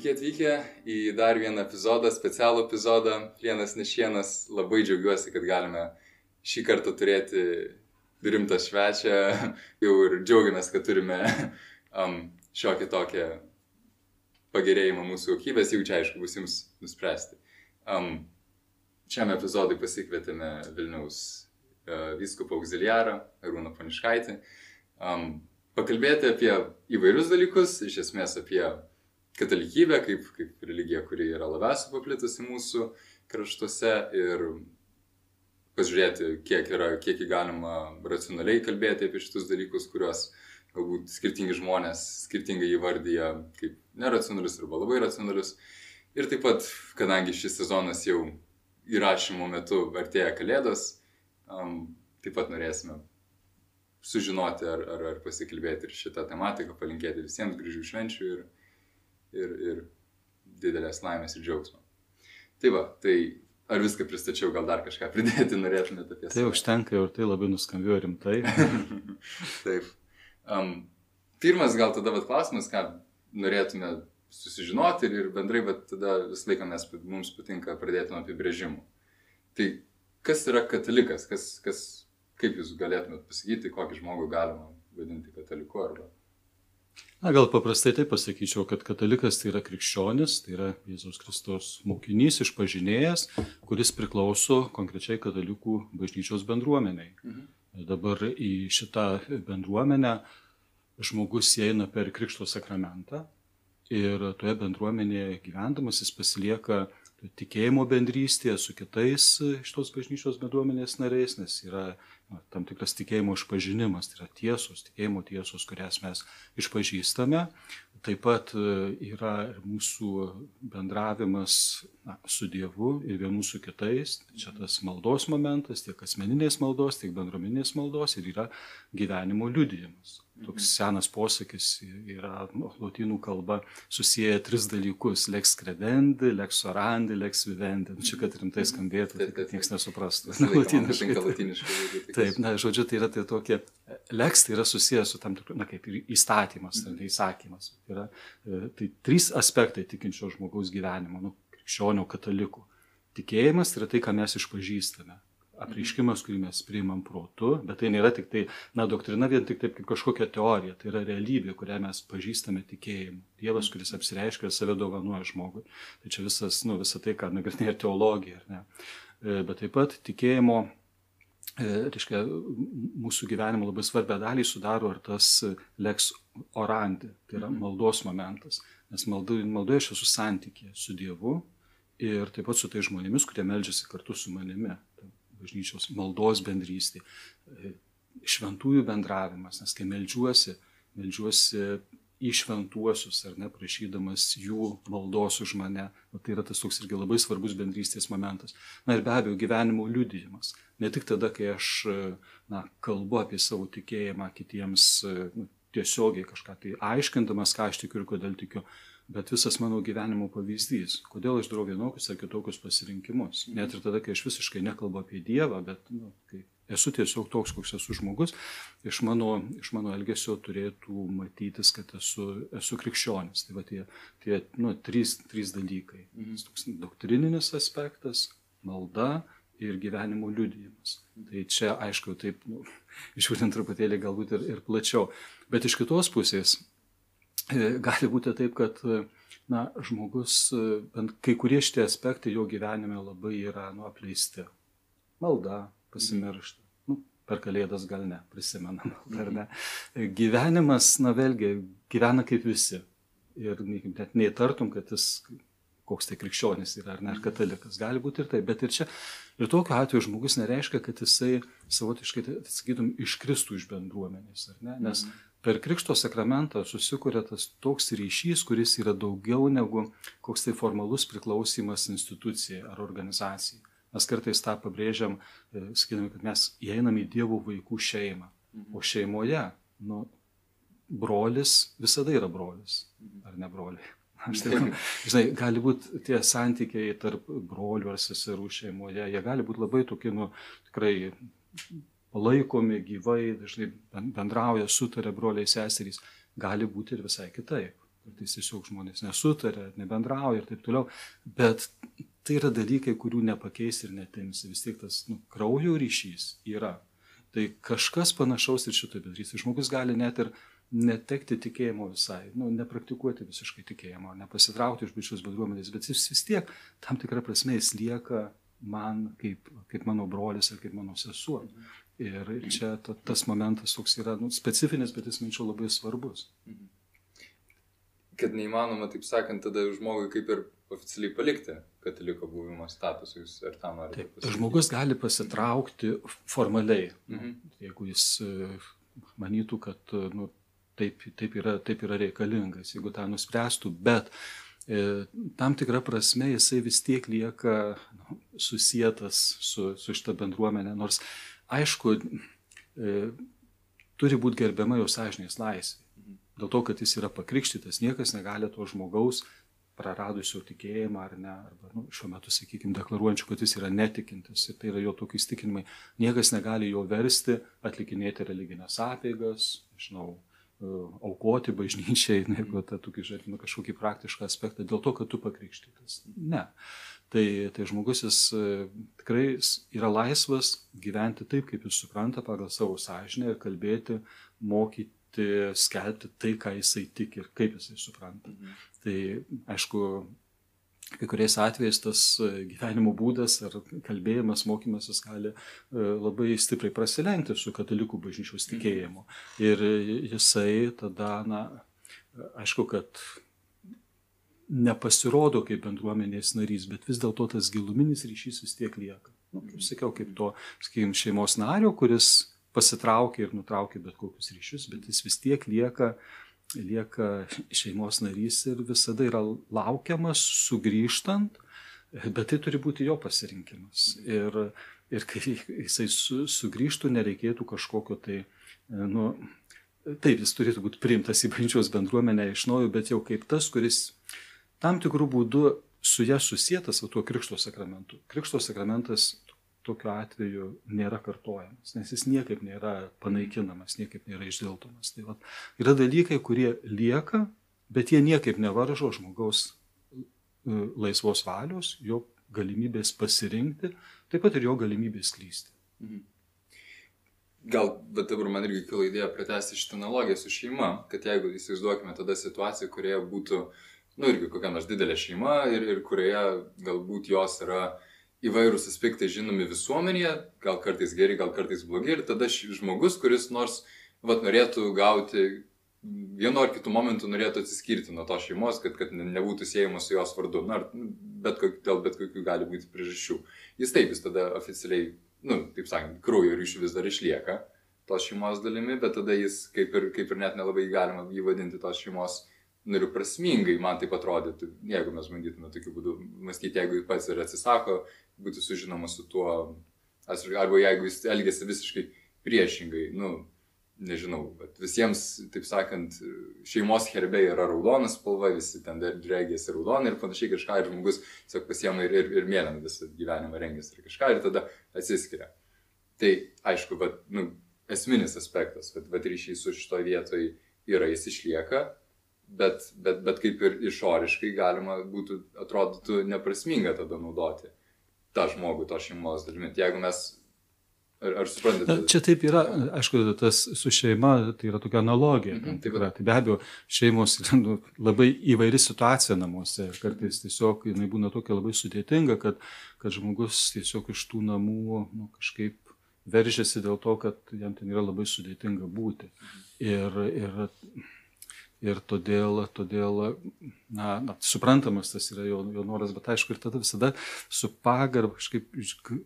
Sveiki atvykę į dar vieną epizodą, specialų epizodą. Vienas nešienas, labai džiaugiuosi, kad galime šį kartą turėti rimtą švečią. Jau ir džiaugiamės, kad turime um, šiokį tokią pagerėjimą mūsų kokybės, jau čia aišku bus jums nuspręsti. Um, šiam epizodui pasikvietėme Vilniaus uh, vyskupą auxiliarą Arūną Paniškaitį. Um, pakalbėti apie įvairius dalykus, iš esmės apie katalikybę kaip, kaip religija, kuri yra labiausiai paplitusi mūsų kraštuose ir pasižiūrėti, kiek yra, kiek įgalima racionaliai kalbėti apie šitus dalykus, kuriuos galbūt skirtingi žmonės skirtingai įvardyja kaip neracionalius arba labai racionalius. Ir taip pat, kadangi šis sezonas jau įrašymo metu artėja kalėdos, um, taip pat norėsime sužinoti ar, ar, ar pasikalbėti ir šitą tematiką, palinkėti visiems gražių švenčių ir, ir, ir didelės laimės ir džiaugsmo. Tai va, tai ar viską pristačiau, gal dar kažką pridėti norėtumėte apie tai? Tai užtenka ir tai labai nuskambėjo rimtai. Taip. Um, pirmas gal tada vat, klausimas, ką norėtume susižinoti ir, ir bendrai vat, tada visą laiką mes, mums patinka pradėti nuo apibrėžimų. Tai kas yra katalikas, kas, kas, kaip jūs galėtumėte pasakyti, kokį žmogų galima vadinti kataliku arba Na, gal paprastai tai pasakyčiau, kad katalikas tai yra krikščionis, tai yra Jėzaus Kristus mokinys, išpažinėjas, kuris priklauso konkrečiai katalikų bažnyčios bendruomeniai. Mhm. Dabar į šitą bendruomenę žmogus įeina per Krikšto sakramentą ir toje bendruomenėje gyvendamas jis pasilieka tikėjimo bendrystėje su kitais šitos bažnyčios bendruomenės nariais, nes yra na, tam tikras tikėjimo išpažinimas, tai yra tiesos, tikėjimo tiesos, kurias mes išpažįstame. Taip pat e, yra mūsų bendravimas na, su Dievu ir vienų su kitais. Čia tas maldos momentas, tiek asmeninės maldos, tiek bendruomenės maldos ir yra gyvenimo liudijimas. Toks senas posakis yra nu, lotynų kalba susiję tris dalykus - lex credendi, lex orandi, lex vivendi. Nu, čia, kad rimtai skambėtų, tai kad niekas nesuprastų. Latiniškai. Taip, na, žodžiu, tai yra tai tokie, lex tai yra susijęs su tam tikru, na, kaip ir įstatymas, tai įsakymas. Tai yra e, tai trys aspektai tikinčio žmogaus gyvenimo, nu, krikščionių katalikų. Tikėjimas tai yra tai, ką mes išpažįstame apreiškimas, kurį mes priimam protu, bet tai nėra tik tai, na, doktrina vien tik taip kaip kažkokia teorija, tai yra realybė, kurią mes pažįstame tikėjimu. Dievas, kuris apsireiškia ir save dovanoja žmogui. Tai čia visas, nu, visa tai, ką nagrinėja teologija, ne? E, bet taip pat tikėjimo, e, reiškia, mūsų gyvenimo labai svarbę dalį sudaro ir tas lex orandi, tai yra mhm. maldos momentas. Nes maldoje aš esu santykė su Dievu ir taip pat su tai žmonėmis, kurie melžiasi kartu su manimi bažnyčios maldos bendrystė, e, šventųjų bendravimas, nes kai melžiuosi, melžiuosi į šventuosius, ar ne, prašydamas jų maldos už mane, o tai yra tas toks irgi labai svarbus bendrystės momentas. Na ir be abejo, gyvenimo liudijimas. Ne tik tada, kai aš na, kalbu apie savo tikėjimą kitiems nu, tiesiogiai kažką tai aiškindamas, ką aš tikiu ir kodėl tikiu, bet visas mano gyvenimo pavyzdys, kodėl aš darau vienokius ar kitokius pasirinkimus. Net ir tada, kai aš visiškai nekalbu apie Dievą, bet nu, kai esu tiesiog toks, koks esu žmogus, iš mano, iš mano elgesio turėtų matytis, kad esu, esu krikščionis. Tai va tie, tie nu, trys, trys dalykai. Mhm. Toks doktrininis aspektas, malda ir gyvenimo liudijimas. Tai čia, aišku, taip, nu, išvadint truputėlį galbūt ir, ir plačiau. Bet iš kitos pusės, gali būti taip, kad na, žmogus, e, bent kai kurie šitie aspektai jo gyvenime labai yra nu, apleisti. Malda, pasimiršta. Nu, per kalėdas gal ne, prisimenam, ar ne. E, gyvenimas, na vėlgi, gyvena kaip visi. Ir net neįtartum, kad jis koks tai krikščionis yra, ar ne, ar katalikas. Gali būti ir taip, bet ir čia, ir tokiu atveju žmogus nereiškia, kad jisai savotiškai, sakytum, iškristų iš bendruomenės, ar ne? Nes mm per Krikšto sakramentą susikuria tas toks ryšys, kuris yra daugiau negu koks tai formalus priklausimas institucijai ar organizacijai. Mes kartais tą pabrėžiam, e, sakydami, kad mes įeinam į dievų vaikų šeimą. Mhm. O šeimoje, nu, brolis visada yra brolis, mhm. ar ne broliai. Aš taip, žinai, gali būti tie santykiai tarp brolių ar seserų šeimoje, jie gali būti labai tokie, nu, tikrai palaikomi gyvai, dažnai bendrauja, sutarė broliai seserys, gali būti ir visai kitaip. kartais tiesiog žmonės nesutarė, nebendrauja ir taip toliau, bet tai yra dalykai, kurių nepakeis ir netimsi, vis tiek tas nu, kraujo ryšys yra. Tai kažkas panašaus ir šito padarys. Žmogus gali net ir netekti tikėjimo visai, nu, nepraktikuoti visiškai tikėjimo, nepasitraukti iš bičios bendruomenės, bet jis vis tiek tam tikrą prasme jis lieka man kaip, kaip mano brolis ir kaip mano sesuo. Ir čia ta, tas momentas toks yra nu, specifinis, bet jis minčiau labai svarbus. Kad neįmanoma, taip sakant, tada žmogui kaip ir oficialiai palikti kataliko buvimo statusą, jūs ar tam norite? Taip, žmogus gali pasitraukti formaliai, mhm. jeigu jis e, manytų, kad nu, taip, taip, yra, taip yra reikalingas, jeigu tą nuspręstų, bet e, tam tikrą prasme jisai vis tiek lieka nu, susijęs su, su šitą bendruomenę, nors aišku, e, turi būti gerbiama jo sąžinės laisvė. Dėl to, kad jis yra pakrikštytas, niekas negali to žmogaus praradusio tikėjimą ar ne, arba nu, šiuo metu, sakykime, deklaruojančių, kad jis yra netikintis ir tai yra jo tokie įstikinimai, niekas negali jo versti atlikinėti religinės apėgas, žinau, aukoti bažnyčiai, jeigu tą tokį žiūrėtume kažkokį praktišką aspektą, dėl to, kad tu pakrikštytas. Ne. Tai, tai žmogus jis e, tikrai yra laisvas gyventi taip, kaip jis supranta pagal savo sąžinę ir kalbėti, mokyti, skelbti tai, ką jisai tik ir kaip jisai supranta. Mhm. Tai aišku, kai kuriais atvejais tas e, gyvenimo būdas ar kalbėjimas, mokymasis gali e, labai stipriai prasilenkti su katalikų bažnyčios mhm. tikėjimu. Ir jisai tada, na, aišku, kad nepasirodo kaip bendruomenės narys, bet vis dėlto tas giluminis ryšys vis tiek lieka. Nu, kaip sakiau, kaip to, sakykime, šeimos nario, kuris pasitraukia ir nutraukia bet kokius ryšius, bet jis vis tiek lieka uh, lieka šeimos narys ir visada yra laukiamas sugrįžtant, bet tai turi būti jo pasirinkimas. Ir, ir kai jisai su, sugrįžtų, nereikėtų kažkokio tai, nu, taip, jis turėtų būti priimtas į bažnyčios bendruomenę iš naujo, bet jau kaip tas, kuris tam tikrų būdų su ją susijęs, o tuo krikšto sakramentu. Krikšto sakramentas tokiu atveju nėra kartojamas, nes jis niekaip nėra panaikinamas, niekaip nėra išdiltomas. Tai va, yra dalykai, kurie lieka, bet jie niekaip nevaržo žmogaus e, laisvos valios, jo galimybės pasirinkti, taip pat ir jo galimybės klysti. Mhm. Gal, bet dabar man irgi kilo idėja pratesti šitą analogiją su šeima, kad jeigu įsivaizduokime tada situaciją, kurioje būtų, nu irgi kokia nors didelė šeima ir, ir kurioje galbūt jos yra uh, įvairūs aspektai žinomi visuomenėje, gal kartais geri, gal kartais blogi, ir tada žmogus, kuris nors vat, norėtų gauti, vienu ar kitu momentu norėtų atsiskirti nuo to šeimos, kad, kad nebūtų siejamas su jos vardu, na, bet kok, dėl bet kokių gali būti priežasčių. Jis taip, jis tada oficialiai, nu, taip sakant, kraujo ryšių vis dar išlieka tos šeimos dalimi, bet tada jis kaip ir, kaip ir net nelabai galima jį vadinti tos šeimos nariu prasmingai, man taip atrodytų, jeigu mes bandytume tokiu būdu mąstyti, jeigu jis pats ir atsisako būti sužinomas su tuo, arba jeigu jis elgesi visiškai priešingai, nu, nežinau, bet visiems, taip sakant, šeimos herbe yra raudonas spalva, visi ten dregėsi raudonai ir panašiai kažką, ir žmogus tiesiog pasiema ir, ir, ir mėlyną visą gyvenimą rengėsi ir kažką, ir tada atsiskiria. Tai aišku, bet, nu, esminis aspektas, bet, bet ryšys su šito vietoj yra, jis išlieka, bet, bet, bet kaip ir išoriškai galima būtų, atrodytų neprasminga tada naudoti tą žmogų, to šeimos dalimi. Tai jeigu mes Ar, ar suprantate? Čia taip yra, aišku, tas su šeima, tai yra tokia analogija. -hmm, taip yra. Tai be abejo, šeimos nu, labai įvairi situacija namuose. Kartais tiesiog jinai būna tokia labai sudėtinga, kad, kad žmogus tiesiog iš tų namų nu, kažkaip veržiasi dėl to, kad jam ten yra labai sudėtinga būti. Ir, ir ir todėl, todėl na, na, suprantamas tas yra jo, jo noras, bet aišku, ir tada visada su pagarba kažkaip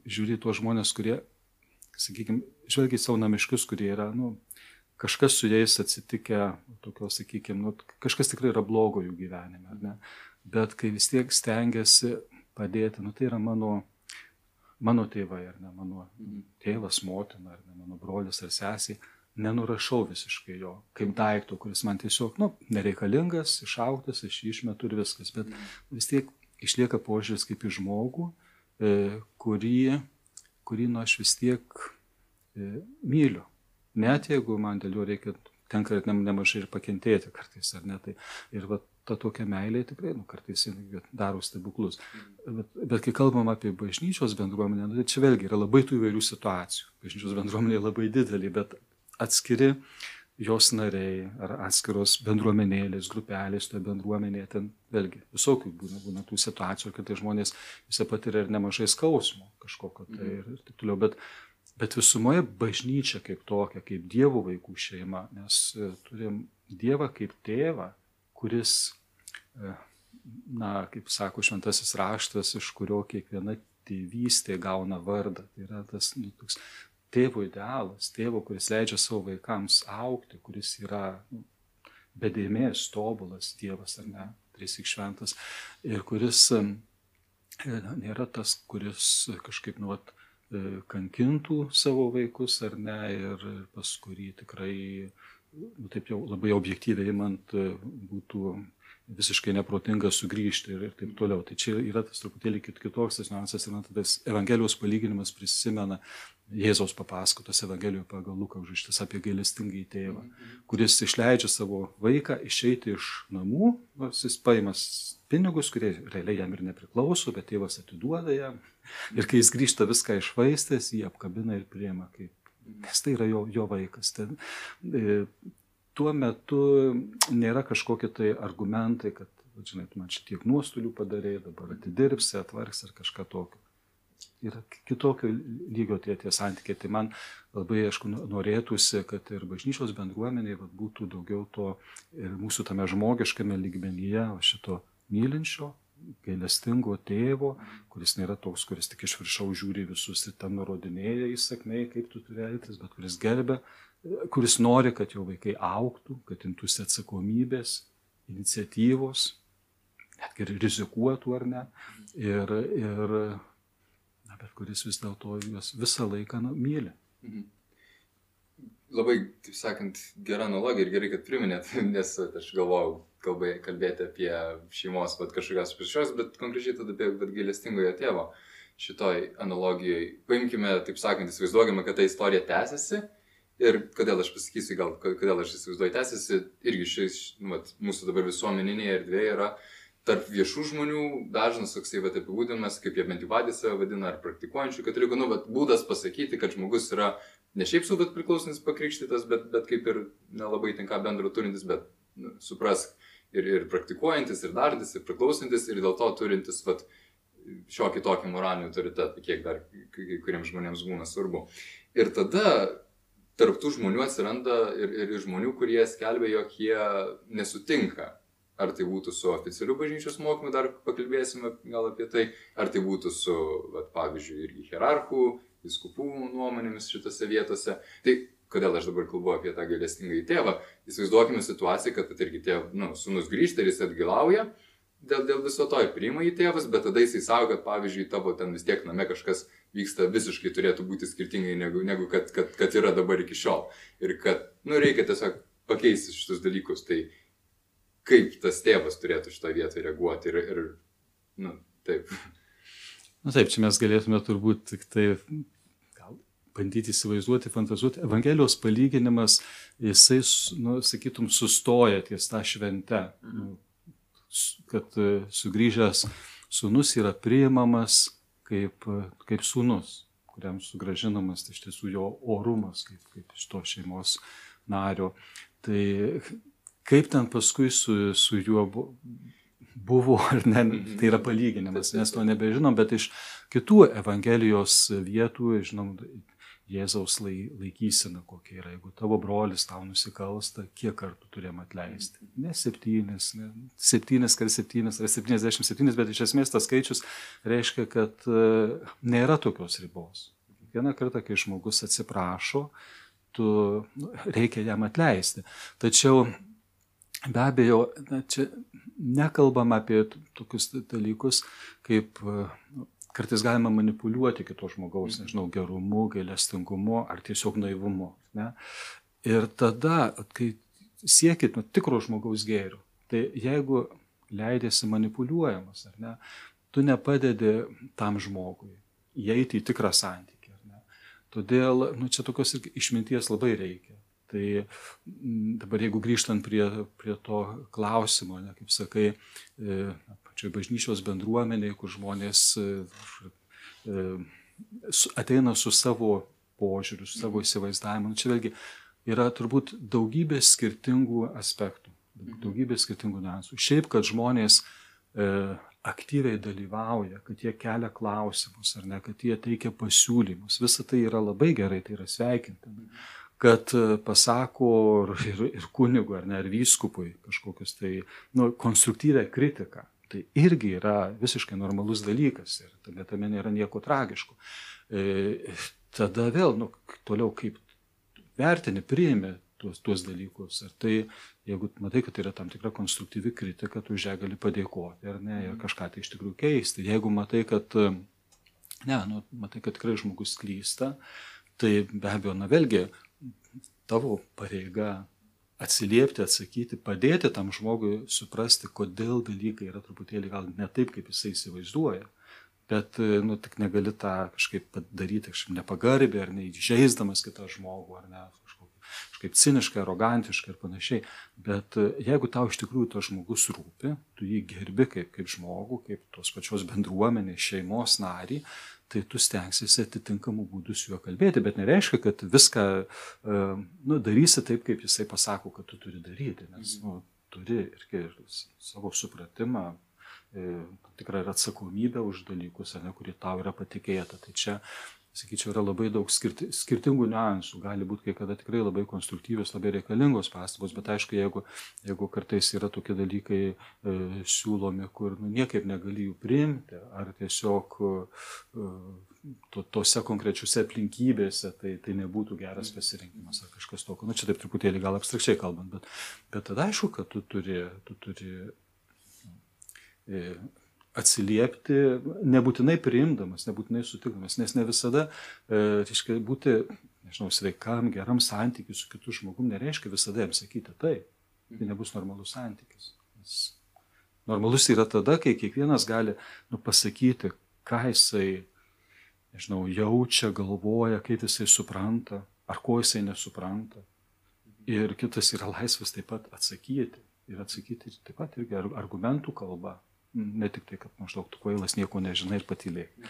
žiūri tuos žmonės, kurie, sakykime, žvelgia į savo namiškius, kurie yra, nu, kažkas su jais atsitikę, tokio, sakykime, nu, kažkas tikrai yra blogo jų gyvenime, ne? bet kai vis tiek stengiasi padėti, nu, tai yra mano, mano tėvai, ar ne, mano tėvas, motina, ar ne, mano brolis ar sesija, nenurašau visiškai jo kaip daikto, kuris man tiesiog, nu, nereikalingas, išauktas, aš jį išmetu ir viskas, bet vis tiek išlieka požiūris kaip į žmogų, e, kurį, kurį, nu, aš vis tiek e, myliu. Net jeigu man dėl jo reikia, tenka nemažai ir pakentėti kartais, ar ne, tai ir va, ta tokia meilė tikrai, nu, kartais daro stebuklus. Bet, bet kai kalbam apie bažnyčios bendruomenę, nu, tai čia vėlgi yra labai tų įvairių situacijų. Bažnyčios bendruomenė labai didelė, bet atskiri jos nariai ar atskiros bendruomenėlės, grupelės toje bendruomenėje, ten vėlgi visokių būna, būna tų situacijų, kad tai žmonės visą patiria ir nemažai skausmo kažkokio tai ir, ir taip toliau, bet, bet visumoje bažnyčia kaip tokia, kaip Dievo vaikų šeima, nes e, turim Dievą kaip tėvą, kuris, e, na, kaip sako šventasis raštas, iš kurio kiekviena tėvystė gauna vardą. Tai yra tas nu, toks tėvo idealas, tėvo, kuris leidžia savo vaikams aukti, kuris yra nu, bedėmės, tobulas Dievas ar ne, trisik šventas, ir kuris nėra tas, kuris kažkaip nuot e, kankintų savo vaikus ar ne, ir pas kurį tikrai, nu, taip jau labai objektyviai imant, e, būtų visiškai neprotinga sugrįžti ir, ir taip toliau. Tai čia yra tas truputėlį kitoks tas niuansas ir tas Evangelijos palyginimas prisimena Jėzaus papasakotas Evangelijoje pagal Luką užrašytas apie gailestingą tėvą, kuris išleidžia savo vaiką išeiti iš namų, nors jis paimas pinigus, kurie realiai jam ir nepriklauso, bet tėvas atiduoda jam. Ir kai jis grįžta viską išvaistęs, jį apkabina ir priema kaip. Nes tai yra jo, jo vaikas. Ten, e, tuo metu nėra kažkokie tai argumentai, kad, žinai, man šitiek nuostolių padarė, dabar atidirbsi, atvargs ar kažką tokio yra kitokio lygio tie, tie santykiai. Tai man labai, aišku, norėtųsi, kad ir bažnyčios bendruomeniai vat, būtų daugiau to ir mūsų tame žmogiškame lygmenyje, šito mylinčio, gailestingo tėvo, kuris nėra toks, kuris tik iš viršaus žiūri visus ir ten nurodinėja įsakmei, kaip tu turi elgtis, bet kuris gerbė, kuris nori, kad jo vaikai auktų, kad imtųsi atsakomybės, iniciatyvos, netgi rizikuotų ar ne. Ir, ir bet kuris vis dėlto juos visą laiką nu, myli. Mhm. Labai, taip sakant, gera analogija ir gerai, kad priminėt, nes aš galvojau kalbai, kalbėti apie šeimos vat, kažkokios priešos, bet konkrečiai tada apie gailestingojo tėvo šitoj analogijai. Paimkime, taip sakant, įsivaizduokime, kad ta istorija tęsiasi ir kodėl aš pasakysiu, gal kodėl aš įsivaizduoju tęsiasi, irgi šis, vat, mūsų dabar visuomeninėje erdvėje yra tarp viešų žmonių dažnas toksai vat, apibūdinimas, kaip jie bent jau patys save vadina, ar praktikuojančių katalikų, nu, vat, būdas pasakyti, kad žmogus yra ne šiaip su, bet priklausantis pakrikštytas, bet, bet kaip ir nelabai tinka bendro turintis, bet nu, suprask, ir, ir praktikuojantis, ir darantis, ir priklausantis, ir dėl to turintis vat, šiokį tokį moralinį autoritetą, kiek dar kai kuriems žmonėms būna svarbu. Ir tada tarptų žmonių atsiranda ir, ir žmonių, kurie skelbia, jog jie nesutinka Ar tai būtų su oficialiu bažnyčios mokymu, dar pakalbėsime gal apie tai, ar tai būtų su, vat, pavyzdžiui, irgi hierarchų, viskupų nuomonėmis šitose vietose. Tai kodėl aš dabar kalbu apie tą gailestingą į tėvą, įsivaizduokime situaciją, kad, irgi tėv, nu, sunus grįžta ir jis atgilauja dėl, dėl viso to ir priima į tėvas, bet tada jisai savo, kad, pavyzdžiui, tavo ten vis tiek name kažkas vyksta visiškai turėtų būti skirtingai negu, negu kad, kad, kad yra dabar iki šiol. Ir kad, nu, reikia tiesiog pakeisti šitus dalykus. Tai kaip tas tėvas turėtų šitoje vietoje reaguoti ir, ir nu, taip. Na taip, čia mes galėtume turbūt tik tai bandyti įsivaizduoti, fantazuoti. Evangelijos palyginimas, jisai, nu, sakytum, sustoja ties tą šventę, nu, kad e, sugrįžęs sunus yra priimamas kaip, kaip sunus, kuriam sugražinamas tai iš tiesų jo orumas, kaip, kaip iš to šeimos nario. Tai Kaip ten paskui su, su juo buvo, ar ne, mhm. tai yra palyginimas, mes to nebežinom, bet iš kitų Evangelijos vietų, žinom, Jėzaus laikysena kokia yra. Jeigu tavo brolis tau nusikalsta, kiek kartų turėjom atleisti? Mhm. Ne septynis, ne septynis kar septynis ar septyniasdešimt septynis, bet iš esmės tas skaičius reiškia, kad uh, nėra tokios ribos. Vieną kartą, kai žmogus atsiprašo, tu nu, reikia jam atleisti. Tačiau Be abejo, na, čia nekalbam apie tokius dalykus, kaip nu, kartais galima manipuliuoti kito žmogaus, nežinau, gerumu, gailestingumu ar tiesiog naivumu. Ne? Ir tada, kai siekit nu, tikro žmogaus gėrių, tai jeigu leidėsi manipuliuojamas, ar ne, tu nepadedi tam žmogui įeiti į tikrą santykį. Todėl nu, čia tokios išminties labai reikia. Tai dabar jeigu grįžtant prie, prie to klausimo, ne, kaip sakai, e, pačioj bažnyčios bendruomeniai, kur žmonės e, e, ateina su savo požiūriu, su savo įsivaizdavimu. Nu, čia vėlgi yra turbūt daugybė skirtingų aspektų, daugybė skirtingų niuansų. Šiaip, kad žmonės e, aktyviai dalyvauja, kad jie kelia klausimus ar ne, kad jie teikia pasiūlymus, visa tai yra labai gerai, tai yra sveikintina. Kad e, pasako ir, ir kunigui ar ne, ar vyskupui kažkokius tai nu, konstruktyvę kritiką. Tai irgi yra visiškai normalus dalykas ir tame, tame nėra nieko tragiško. E, tada vėl, nu, toliau kaip vertini, priimi tuos, tuos dalykus. Ar tai, jeigu matai, kad tai yra tam tikra konstruktyvi kritika, tu už ją gali padėkoti, ar ne, ir kažką tai iš tikrųjų keisti. Jeigu matai, kad, ne, nu, matai, kad tikrai žmogus klysta, tai be abejo, na vėlgi, tavo pareiga atsiliepti, atsakyti, padėti tam žmogui suprasti, kodėl dalykai yra truputėlį gal ne taip, kaip jisai įsivaizduoja bet, nu, tik negali tą kažkaip padaryti, kažkaip nepagarbiai, ar neįžeisdamas kitą žmogų, ar ne, kažkaip ciniškai, arogantiškai ir panašiai. Bet jeigu tau iš tikrųjų tas žmogus rūpi, tu jį gerbi kaip, kaip žmogų, kaip tos pačios bendruomenės, šeimos narį, tai tu stengsiesi atitinkamų būdų su juo kalbėti, bet nereiškia, kad viską uh, nu, darysi taip, kaip jisai pasako, kad tu turi daryti, nes nu, turi irgi savo supratimą, E, tikrą ir atsakomybę už dalykus, ne, kurie tau yra patikėta. Tai čia, sakyčiau, yra labai daug skirti, skirtingų niuansų. Gali būti kai kada tikrai labai konstruktyvios, labai reikalingos pastabos, bet aišku, jeigu, jeigu kartais yra tokie dalykai e, siūlomi, kur nu, niekaip negali jų priimti, ar tiesiog e, to, tose konkrečiose aplinkybėse, tai, tai nebūtų geras pasirinkimas ar kažkas tokio. Na, nu, čia taip truputėlį gal abstrakčiai kalbant, bet, bet tada aišku, kad tu turi, tu turi E, atsiliepti, nebūtinai priimdamas, nebūtinai sutikdamas, nes ne visada, e, reiškia, būti, nežinau, sveikam, geram santykiu su kitu žmogum nereiškia visada jam sakyti taip. Tai nebus normalus santykis. Nes normalus yra tada, kai kiekvienas gali nu, pasakyti, ką jisai, nežinau, jaučia, galvoja, kaip jisai supranta, ar ko jisai nesupranta. Ir kitas yra laisvas taip pat atsakyti. Ir atsakyti taip pat irgi argumentų kalba, Ne tik tai, kad maždaug tu kvailas nieko nežinai ir patylėjai.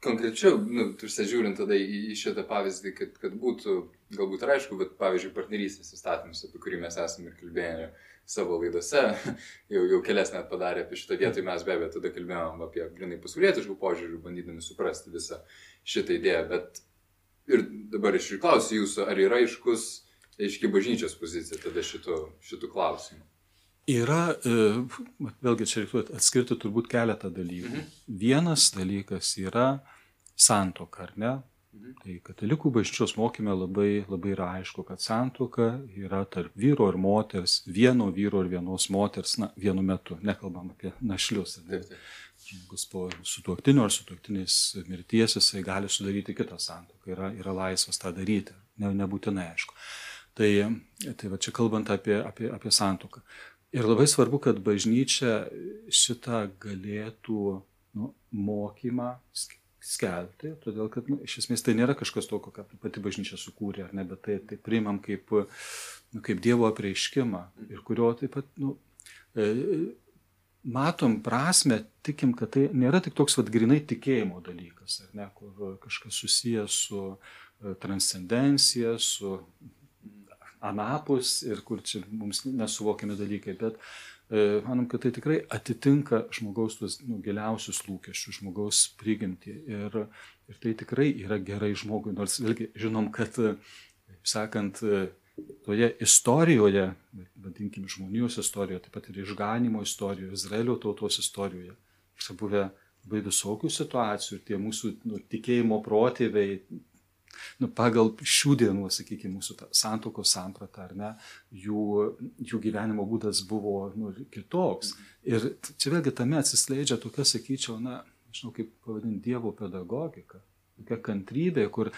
Konkrečiau, nu, žiūrint tada į, į šitą pavyzdį, kad, kad būtų galbūt ir aišku, bet pavyzdžiui, partnerystės įstatymus, apie kurį mes esame ir kalbėję savo laidose, jau, jau kelias net padarė apie šitą vietą, mes be abejo tada kalbėjom apie grinai pasaulietiškų požiūrių, bandydami suprasti visą šitą idėją, bet ir dabar iš jų klausiu jūsų, ar yra aiškus, aiški bažnyčios pozicija tada šitų, šitų klausimų? Yra, e, vėlgi čia reikėtų atskirti turbūt keletą dalykų. Mhm. Vienas dalykas yra santoka, ar ne? Mhm. Tai katalikų bažnyčios mokime labai, labai yra aišku, kad santoka yra tarp vyro ir moters, vieno vyro ir vienos moters, na, vienu metu, nekalbam apie našlius. Žmogus po sutuoktinio ar sutuoktinės mirties jisai gali sudaryti kitą santoką, yra, yra laisvas tą daryti, ne, nebūtinai aišku. Tai, tai va čia kalbant apie, apie, apie santoką. Ir labai svarbu, kad bažnyčia šitą galėtų nu, mokymą skelbti, todėl kad nu, iš esmės tai nėra kažkas tokio, ką pati bažnyčia sukūrė, ar ne, bet tai, tai priimam kaip, nu, kaip Dievo apreiškimą ir kurio taip pat nu, e, matom prasme, tikim, kad tai nėra tik toks vad grinai tikėjimo dalykas, ar ne, kur kažkas susijęs su e, transcendencija, su anapus ir kur čia mums nesuvokiami dalykai, bet e, manom, kad tai tikrai atitinka žmogaus tuos nu, giliausius lūkesčius, žmogaus prigimtį ir, ir tai tikrai yra gerai žmogui, nors vėlgi žinom, kad, taip sakant, toje istorijoje, vadinkim, žmonijos istorijoje, taip pat ir išganimo istorijoje, Izraelio tautos istorijoje, yra buvę labai visokių situacijų ir tie mūsų nu, tikėjimo protėviai, nu, pagal šių dienų, sakykime, mūsų santokos sampratą, ar ne, jų, jų gyvenimo būdas buvo nu, kitoks. Ir čia vėlgi tame atsiskleidžia tokia, sakyčiau, na, žinau, kaip pavadinti Dievo pedagogika, tokia kantrybė, kur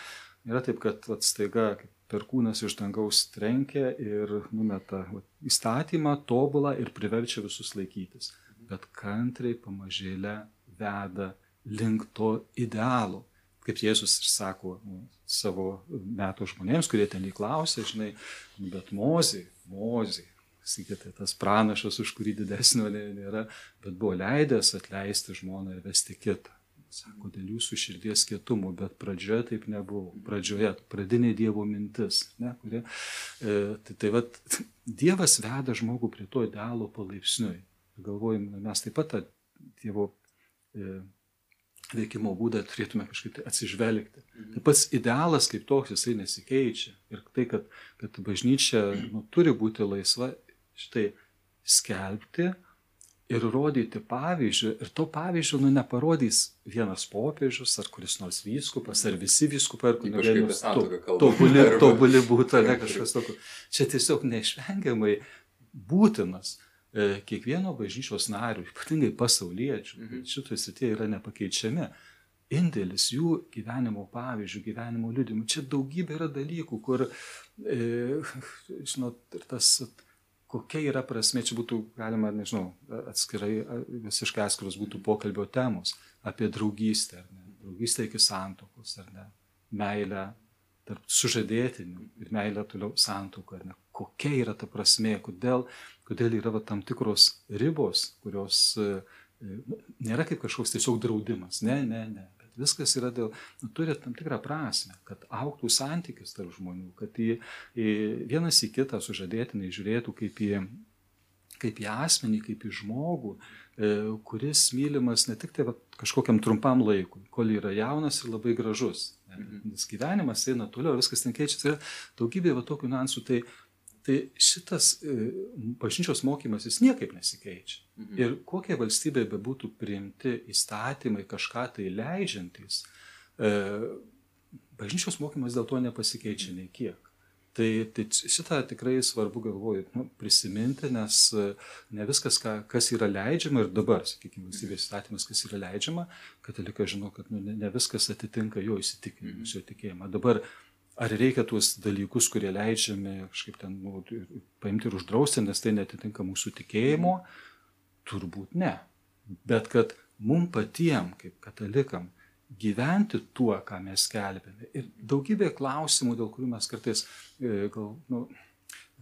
nėra taip, kad vat, staiga perkūnas iš dangaus trenkia ir numeta vat, įstatymą tobulą ir priverčia visus laikytis, bet kantriai pamažėlę veda link to idealo kaip Jėzus ir sako nu, savo metų žmonėms, kurie ten įklausė, žinai, bet mozė, mozė, sakyti, tas pranašas, už kurį didesnio nėra, bet buvo leidęs atleisti žmoną ir vesti kitą. Sako, dėl jūsų širdies kietumo, bet pradžioje taip nebuvo. Pradžioje, pradinė Dievo mintis. Ne, kurie, e, tai, tai vat, Dievas veda žmogų prie to idealo palaipsniui. Galvojim, mes taip pat tą Dievo e, veikimo būdą turėtume kažkaip tai atsižvelgti. Tai pats idealas kaip toks jisai nesikeičia. Ir tai, kad, kad bažnyčia nu, turi būti laisva štai skelbti ir rodyti pavyzdžių. Ir to pavyzdžio nu, neparodys vienas popiežius, ar kuris nors vyskupas, ar visi vyskupai, ar kunigai. To, tobuli, tobuli būtų, ne kažkas tokio. Čia tiesiog neišvengiamai būtinas kiekvieno bažnyčios narių, ypatingai pasauliečių, mhm. šitoje srityje yra nepakeičiami. Indėlis jų gyvenimo pavyzdžių, gyvenimo liūdimų. Čia daugybė yra dalykų, kur, e, žinot, ir tas kokia yra prasme, čia būtų galima, nežinau, atskirai, visiškai atskiros būtų pokalbio temos apie draugystę, ar ne, draugystę iki santokos, ar ne, meilę tarp sužadėtinių ir meilę toliau santoką, ar ne, kokia yra ta prasme, kodėl, kodėl yra va, tam tikros ribos, kurios e, nėra kaip kažkoks tiesiog draudimas, ne, ne, ne, viskas yra dėl, nu, turi tam tikrą prasme, kad auktų santykis tarp žmonių, kad į, į vienas į kitą sužadėtinai žiūrėtų kaip į, kaip į asmenį, kaip į žmogų, e, kuris mylimas ne tik tai va, kažkokiam trumpam laikui, kol yra jaunas ir labai gražus. Mhm. Nes gyvenimas eina toliau, viskas ten keičiasi, yra daugybė va, tokių niuansų. Tai, Tai šitas e, bažnyčios mokymas jis niekaip nesikeičia. Mhm. Ir kokie valstybė bebūtų priimti įstatymai, kažką tai leidžiantys, e, bažnyčios mokymas dėl to nepasikeičia nei kiek. Tai, tai šitą tikrai svarbu galvoju nu, prisiminti, nes e, ne viskas, ką, kas yra leidžiama ir dabar, sakykime, valstybės įstatymas, kas yra leidžiama, katalikas žino, kad nu, ne, ne viskas atitinka jo įsitikinimus, jo tikėjimą. Dabar Ar reikia tuos dalykus, kurie leidžiami kažkaip ten nu, paimti ir uždrausti, nes tai netitinka mūsų tikėjimo? Turbūt ne. Bet kad mum patiem, kaip katalikam, gyventi tuo, ką mes kelbėme. Ir daugybė klausimų, dėl kurių mes kartais e, gal, nu,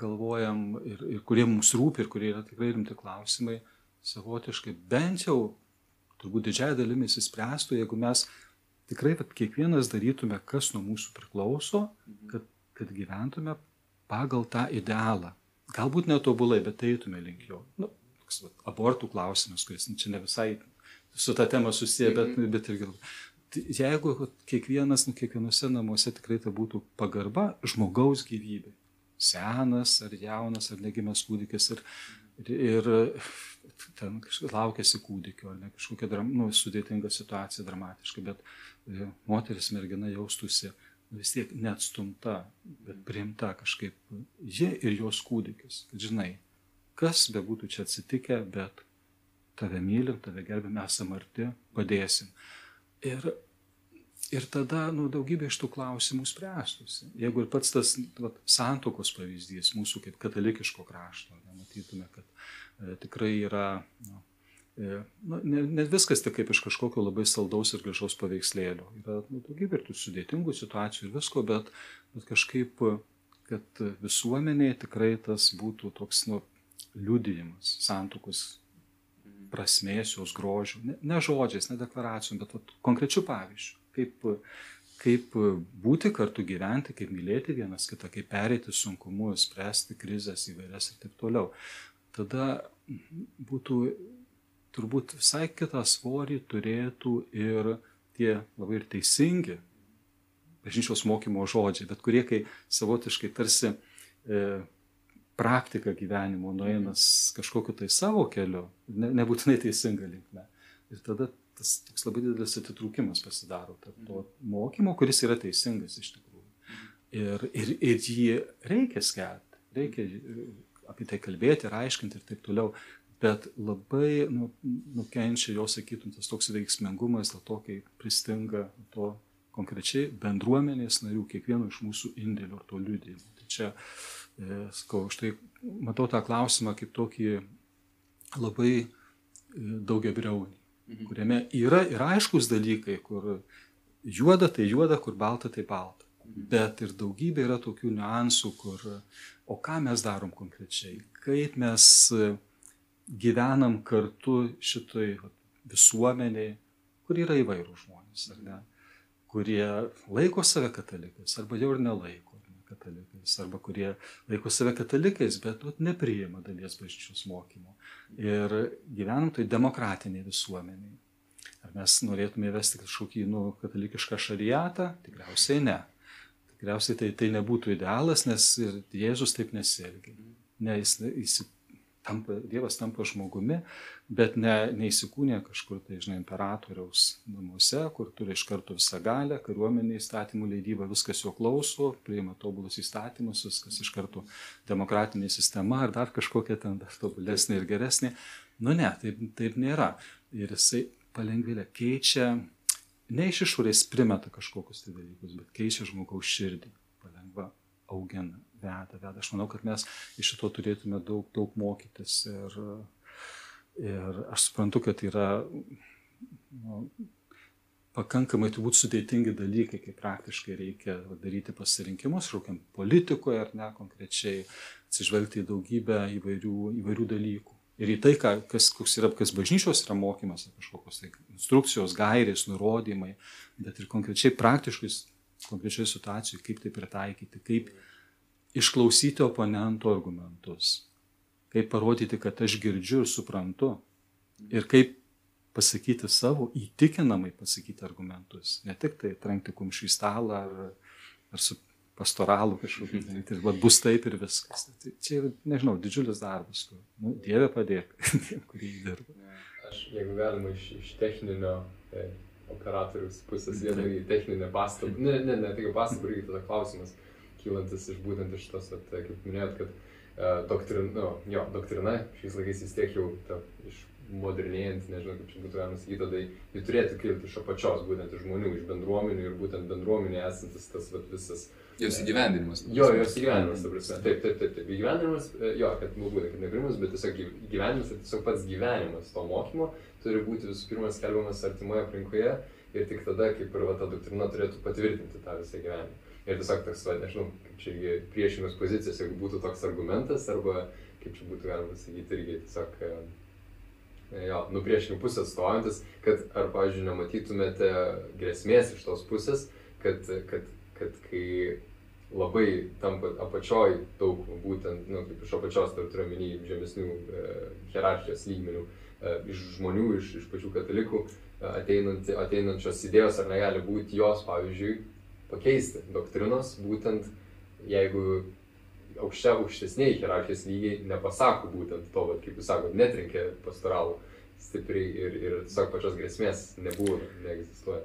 galvojam ir, ir kurie mums rūpi ir kurie yra tikrai rimti klausimai, savotiškai bent jau turbūt didžiai dalimi įsispręstų, jeigu mes tikrai vat, kiekvienas darytume, kas nuo mūsų priklauso, kad, kad gyventume pagal tą idealą. Galbūt netobulai, bet eitume link jo. Nu, toks, vat, abortų klausimas, kuris nu, čia ne visai su ta tema susiję, bet, mhm. bet irgi. Tai jeigu kiekvienas, nu, kiekvienose namuose tikrai tai būtų pagarba žmogaus gyvybei. Senas ar jaunas ar negimęs kūdikis ir, ir, ir ten laukėsi kūdikio, ar ne kažkokia dram, nu, sudėtinga situacija, dramatiška, bet e, moteris mergina jaustųsi nu, vis tiek neatstumta, bet priimta kažkaip ji ir jos kūdikis. Žinai, kas bebūtų čia atsitikę, bet tave mylim, tave gerbim, esam arti, padėsim. Ir, ir tada nu, daugybė iš tų klausimų spręstųsi. Jeigu ir pats tas vat, santokos pavyzdys mūsų kaip katalikiško krašto, nematytume, kad E, tikrai yra, na, na, ne, ne viskas tik kaip iš kažkokio labai saldaus ir gražaus paveikslėlio. Yra nu, daugybė ir tų sudėtingų situacijų ir visko, bet, bet kažkaip, kad visuomenėje tikrai tas būtų toks nu, liudijimas, santukus prasmės, jos grožių, ne, ne žodžiais, ne deklaracijom, bet vat, konkrečių pavyzdžių, kaip, kaip būti kartu gyventi, kaip mylėti vienas kitą, kaip pereiti sunkumus, spręsti krizės įvairias ir taip toliau. Tada būtų turbūt visai kitą svorį turėtų ir tie labai ir teisingi bažnyčios mokymo žodžiai, bet kurie kai savotiškai tarsi e, praktika gyvenimo nueinas kažkokiu tai savo keliu, ne, nebūtinai teisinga linkme. Ir tada tas toks labai didelis atitrūkimas pasidaro tarp to mokymo, kuris yra teisingas iš tikrųjų. Ir, ir, ir jį reikia skelbti, reikia apie tai kalbėti ir aiškinti ir taip toliau. Bet labai nu, nukenčia jo, sakytum, tas toks veiksmingumas dėl to, kai pristinga to konkrečiai bendruomenės narių, kiekvieno iš mūsų indėlių ar to liūdėjimo. Tai čia, e, sakau, štai matau tą klausimą kaip tokį labai e, daugia briaunį, mhm. kuriame yra ir aiškus dalykai, kur juoda tai juoda, kur balta tai balta. Bet ir daugybė yra tokių niuansų, kur, o ką mes darom konkrečiai, kaip mes gyvenam kartu šitoj visuomeniai, kur yra įvairių žmonės, ar ne, kurie laiko save katalikais, arba jau ir nelaiko ne, katalikais, arba kurie laiko save katalikais, bet vat, nepriima dalies bažnyčios mokymo. Ir gyvenam tai demokratiniai visuomeniai. Ar mes norėtume įvesti kažkokį nu, katalikišką šariatą? Tikriausiai ne. Tikriausiai tai, tai nebūtų idealas, nes ir Jėzus taip nesielgia. Ne, jis, jis tampa, Dievas tampa žmogumi, bet ne, neįsikūnė kažkur, tai žinai, imperatoriaus namuose, kur turi iš karto visą galę, kariuomenė įstatymų leidyba, viskas jo klauso, priima tobulus įstatymus, viskas iš karto demokratinė sistema ar dar kažkokia ten dar tobulesnė ir geresnė. Nu ne, taip, taip nėra. Ir jisai palengvėlė keičia, ne iš išorės primeta kažkokius tai dalykus, bet keičia žmogaus širdį, palengva augina, veda, veda. Aš manau, kad mes iš šito turėtume daug, daug mokytis ir, ir aš suprantu, kad yra nu, pakankamai turbūt sudėtingi dalykai, kai praktiškai reikia daryti pasirinkimus, šaukiant politikoje ar ne konkrečiai, atsižvelgti į daugybę įvairių, įvairių dalykų ir į tai, kas, koks yra, kas bažnyčios yra mokymas, kažkokios tai instrukcijos, gairės, nurodymai, bet ir konkrečiai praktiškai, konkrečiai situacijai, kaip tai pritaikyti, kaip išklausyti oponento argumentus, kaip parodyti, kad aš girdžiu ir suprantu. Ir kaip pasakyti savo, įtikinamai pasakyti argumentus, ne tik tai trenkti kumšį į stalą ar, ar su pastoralų kažkokį daryti, ir bus taip ir viskas. Tai čia yra, nežinau, didžiulis darbas, kur, nu, Dieve padėk tiem, kurie įdirba. Aš, jeigu galima, iš, iš techninio e, operatorius pusės vieną į techninę pastabą, ne, ne, ne, tik pastabą, irgi tada klausimas, kylantis iš būtent iš tos, at, kaip minėjot, kad e, doktrin, nu, jo, doktrina šiais laikais vis tiek jau ta, iš modernėjant, nežinau kaip čia būtų galima sakyti, tada ji turėtų kilti iš apačios, būtent iš žmonių, iš bendruomenių ir būtent bendruomenė esantis tas vat, visas Jos įgyvendinimas. Jo, jos įgyvendinimas, ta prasme. Taip, taip, taip, taip. Įgyvendinimas, e, jo, kad būtent, kad negrimas, bet tiesiog įgyvendinimas ir tiesiog pats gyvenimas to mokymo turi būti visų pirma skelbiamas artimoje aplinkoje ir tik tada, kaip ir va, ta doktrina turėtų patvirtinti tą visą gyvenimą. Ir tiesiog toks, va, nežinau, čia irgi priešingos pozicijos, jeigu būtų toks argumentas, arba kaip čia būtų galima pasakyti, irgi tiesiog, e, jo, nu priešingų pusės stojantis, kad ar, pavyzdžiui, nematytumėte grėsmės iš tos pusės, kad, kad, kad kai labai tampa apačioj daug būtent, nu, kaip iš apačios, tai turiu omeny žemesnių e, hierarchijos lygmenių, e, iš žmonių, iš, iš pačių katalikų e, ateinant, ateinančios idėjos, ar negali būti jos, pavyzdžiui, pakeisti doktrinos, būtent jeigu aukščia, aukštesniai hierarchijos lygiai nepasako būtent to, vat, kaip jūs sakote, netrinkė pastoralų stipriai ir, ir tiesiog pačios grėsmės nebuvo, neegzistuoja.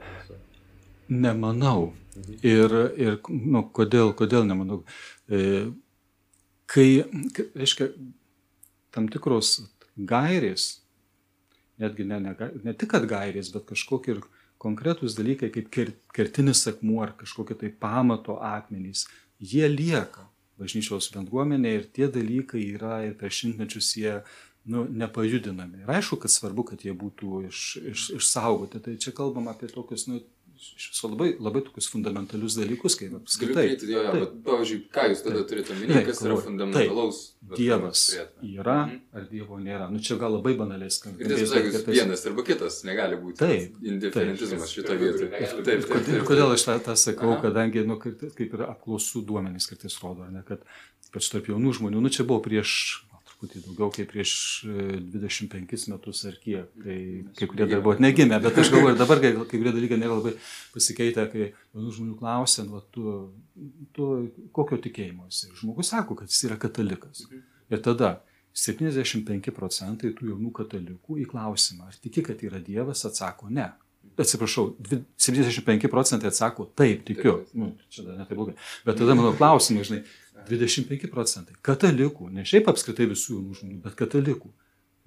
Nemanau. Mhm. Ir, ir nu, kodėl, kodėl nemanau? E, kai, reiškia, tam tikros gairės, netgi ne, ne, ne tik kad gairės, bet kažkokie ir konkretūs dalykai, kaip kertinis akmuo ar kažkokie tai pamato akmenys, jie lieka bažnyčios bendruomenė ir tie dalykai yra ir per šimtmečius jie nu, nepajudinami. Ir aišku, kad svarbu, kad jie būtų iš, iš, išsaugoti. Tai čia kalbam apie tokius nu, iš viso labai, labai tokius fundamentalius dalykus, kaip apskritai. Taip, jo, jo, bet, pavyzdžiui, ką jūs tada turite omeny, kas yra fundamentalaus? Taip, dievas yra mhm. ar Dievo nėra. Nu čia gal labai banaliai skamba. Ir tiesą sakant, vienas arba kitas negali būti. Taip. Indiferentizmas šitoje vietoje. Taip, taip, taip, taip. Kodėl aš tą, tą sakau, Aha. kadangi, nu, kaip ir apklausų duomenys kartais rodo, ne, kad ypač tarp jaunų žmonių, nu čia buvo prieš truputį daugiau kaip prieš 25 e, metus ar kiek, kai kai kurie dar buvo negimę, bet aš galvoju, dabar kai, kai kurie dalykai nėra labai pasikeitę, kai jaunų žmonių klausia, nu, tu, tu kokio tikėjimo esi. Žmogus sako, kad jis yra katalikas. Ir tada 75 procentai tų jaunų katalikų į klausimą, ar tiki, kad yra Dievas, atsako ne. Atsiprašau, 75 procentai atsako taip, tikiu. Nu, čia dar netai blogai. Bet tada mano klausimai, žinai, 25 procentai katalikų, ne šiaip apskritai visų jaunų žmonių, bet katalikų,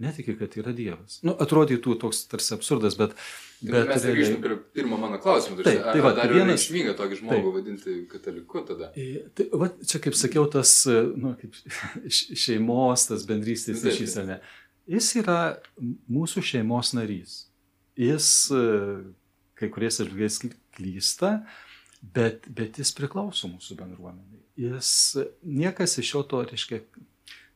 netiki, kad yra Dievas. Nu, atrodytų toks tarsi absurdas, bet... bet mes realiai... grįžtame prie pirmo mano klausimo. Taip, tai va, dar vienas išvyga tokį žmogų taip, vadinti kataliku tada. Tai, va, čia kaip sakiau, tas nu, kaip šeimos, tas bendrystės ryšys, ar ne? Jis yra mūsų šeimos narys. Jis kai kuriais atžvilgiais klysta, bet, bet jis priklauso mūsų bendruomeniai. Jis, niekas iš jo to, reiškia,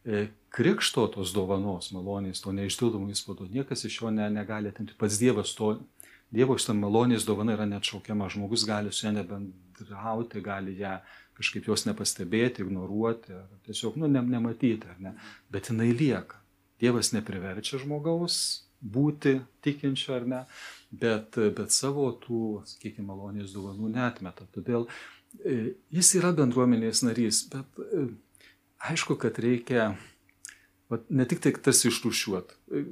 e, krikšto tos dovanos, malonės, to neišdildomų įspūdų, niekas iš jo ne, negali atimti. Pats Dievas to, Dievo šitą malonės dovana yra neatšaukiama, žmogus gali su ją nebendrauti, gali ją kažkaip jos nepastebėti, ignoruoti, tiesiog, nu, ne, nematyti, ar ne, bet jinai lieka. Dievas nepriverčia žmogaus būti tikinčiu ar ne, bet, bet savo tų, sakykime, malonės dovanų netmeta. Todėl e, jis yra bendruomenės narys, bet e, aišku, kad reikia vat, ne tik tai tarsi išrušiuot. E,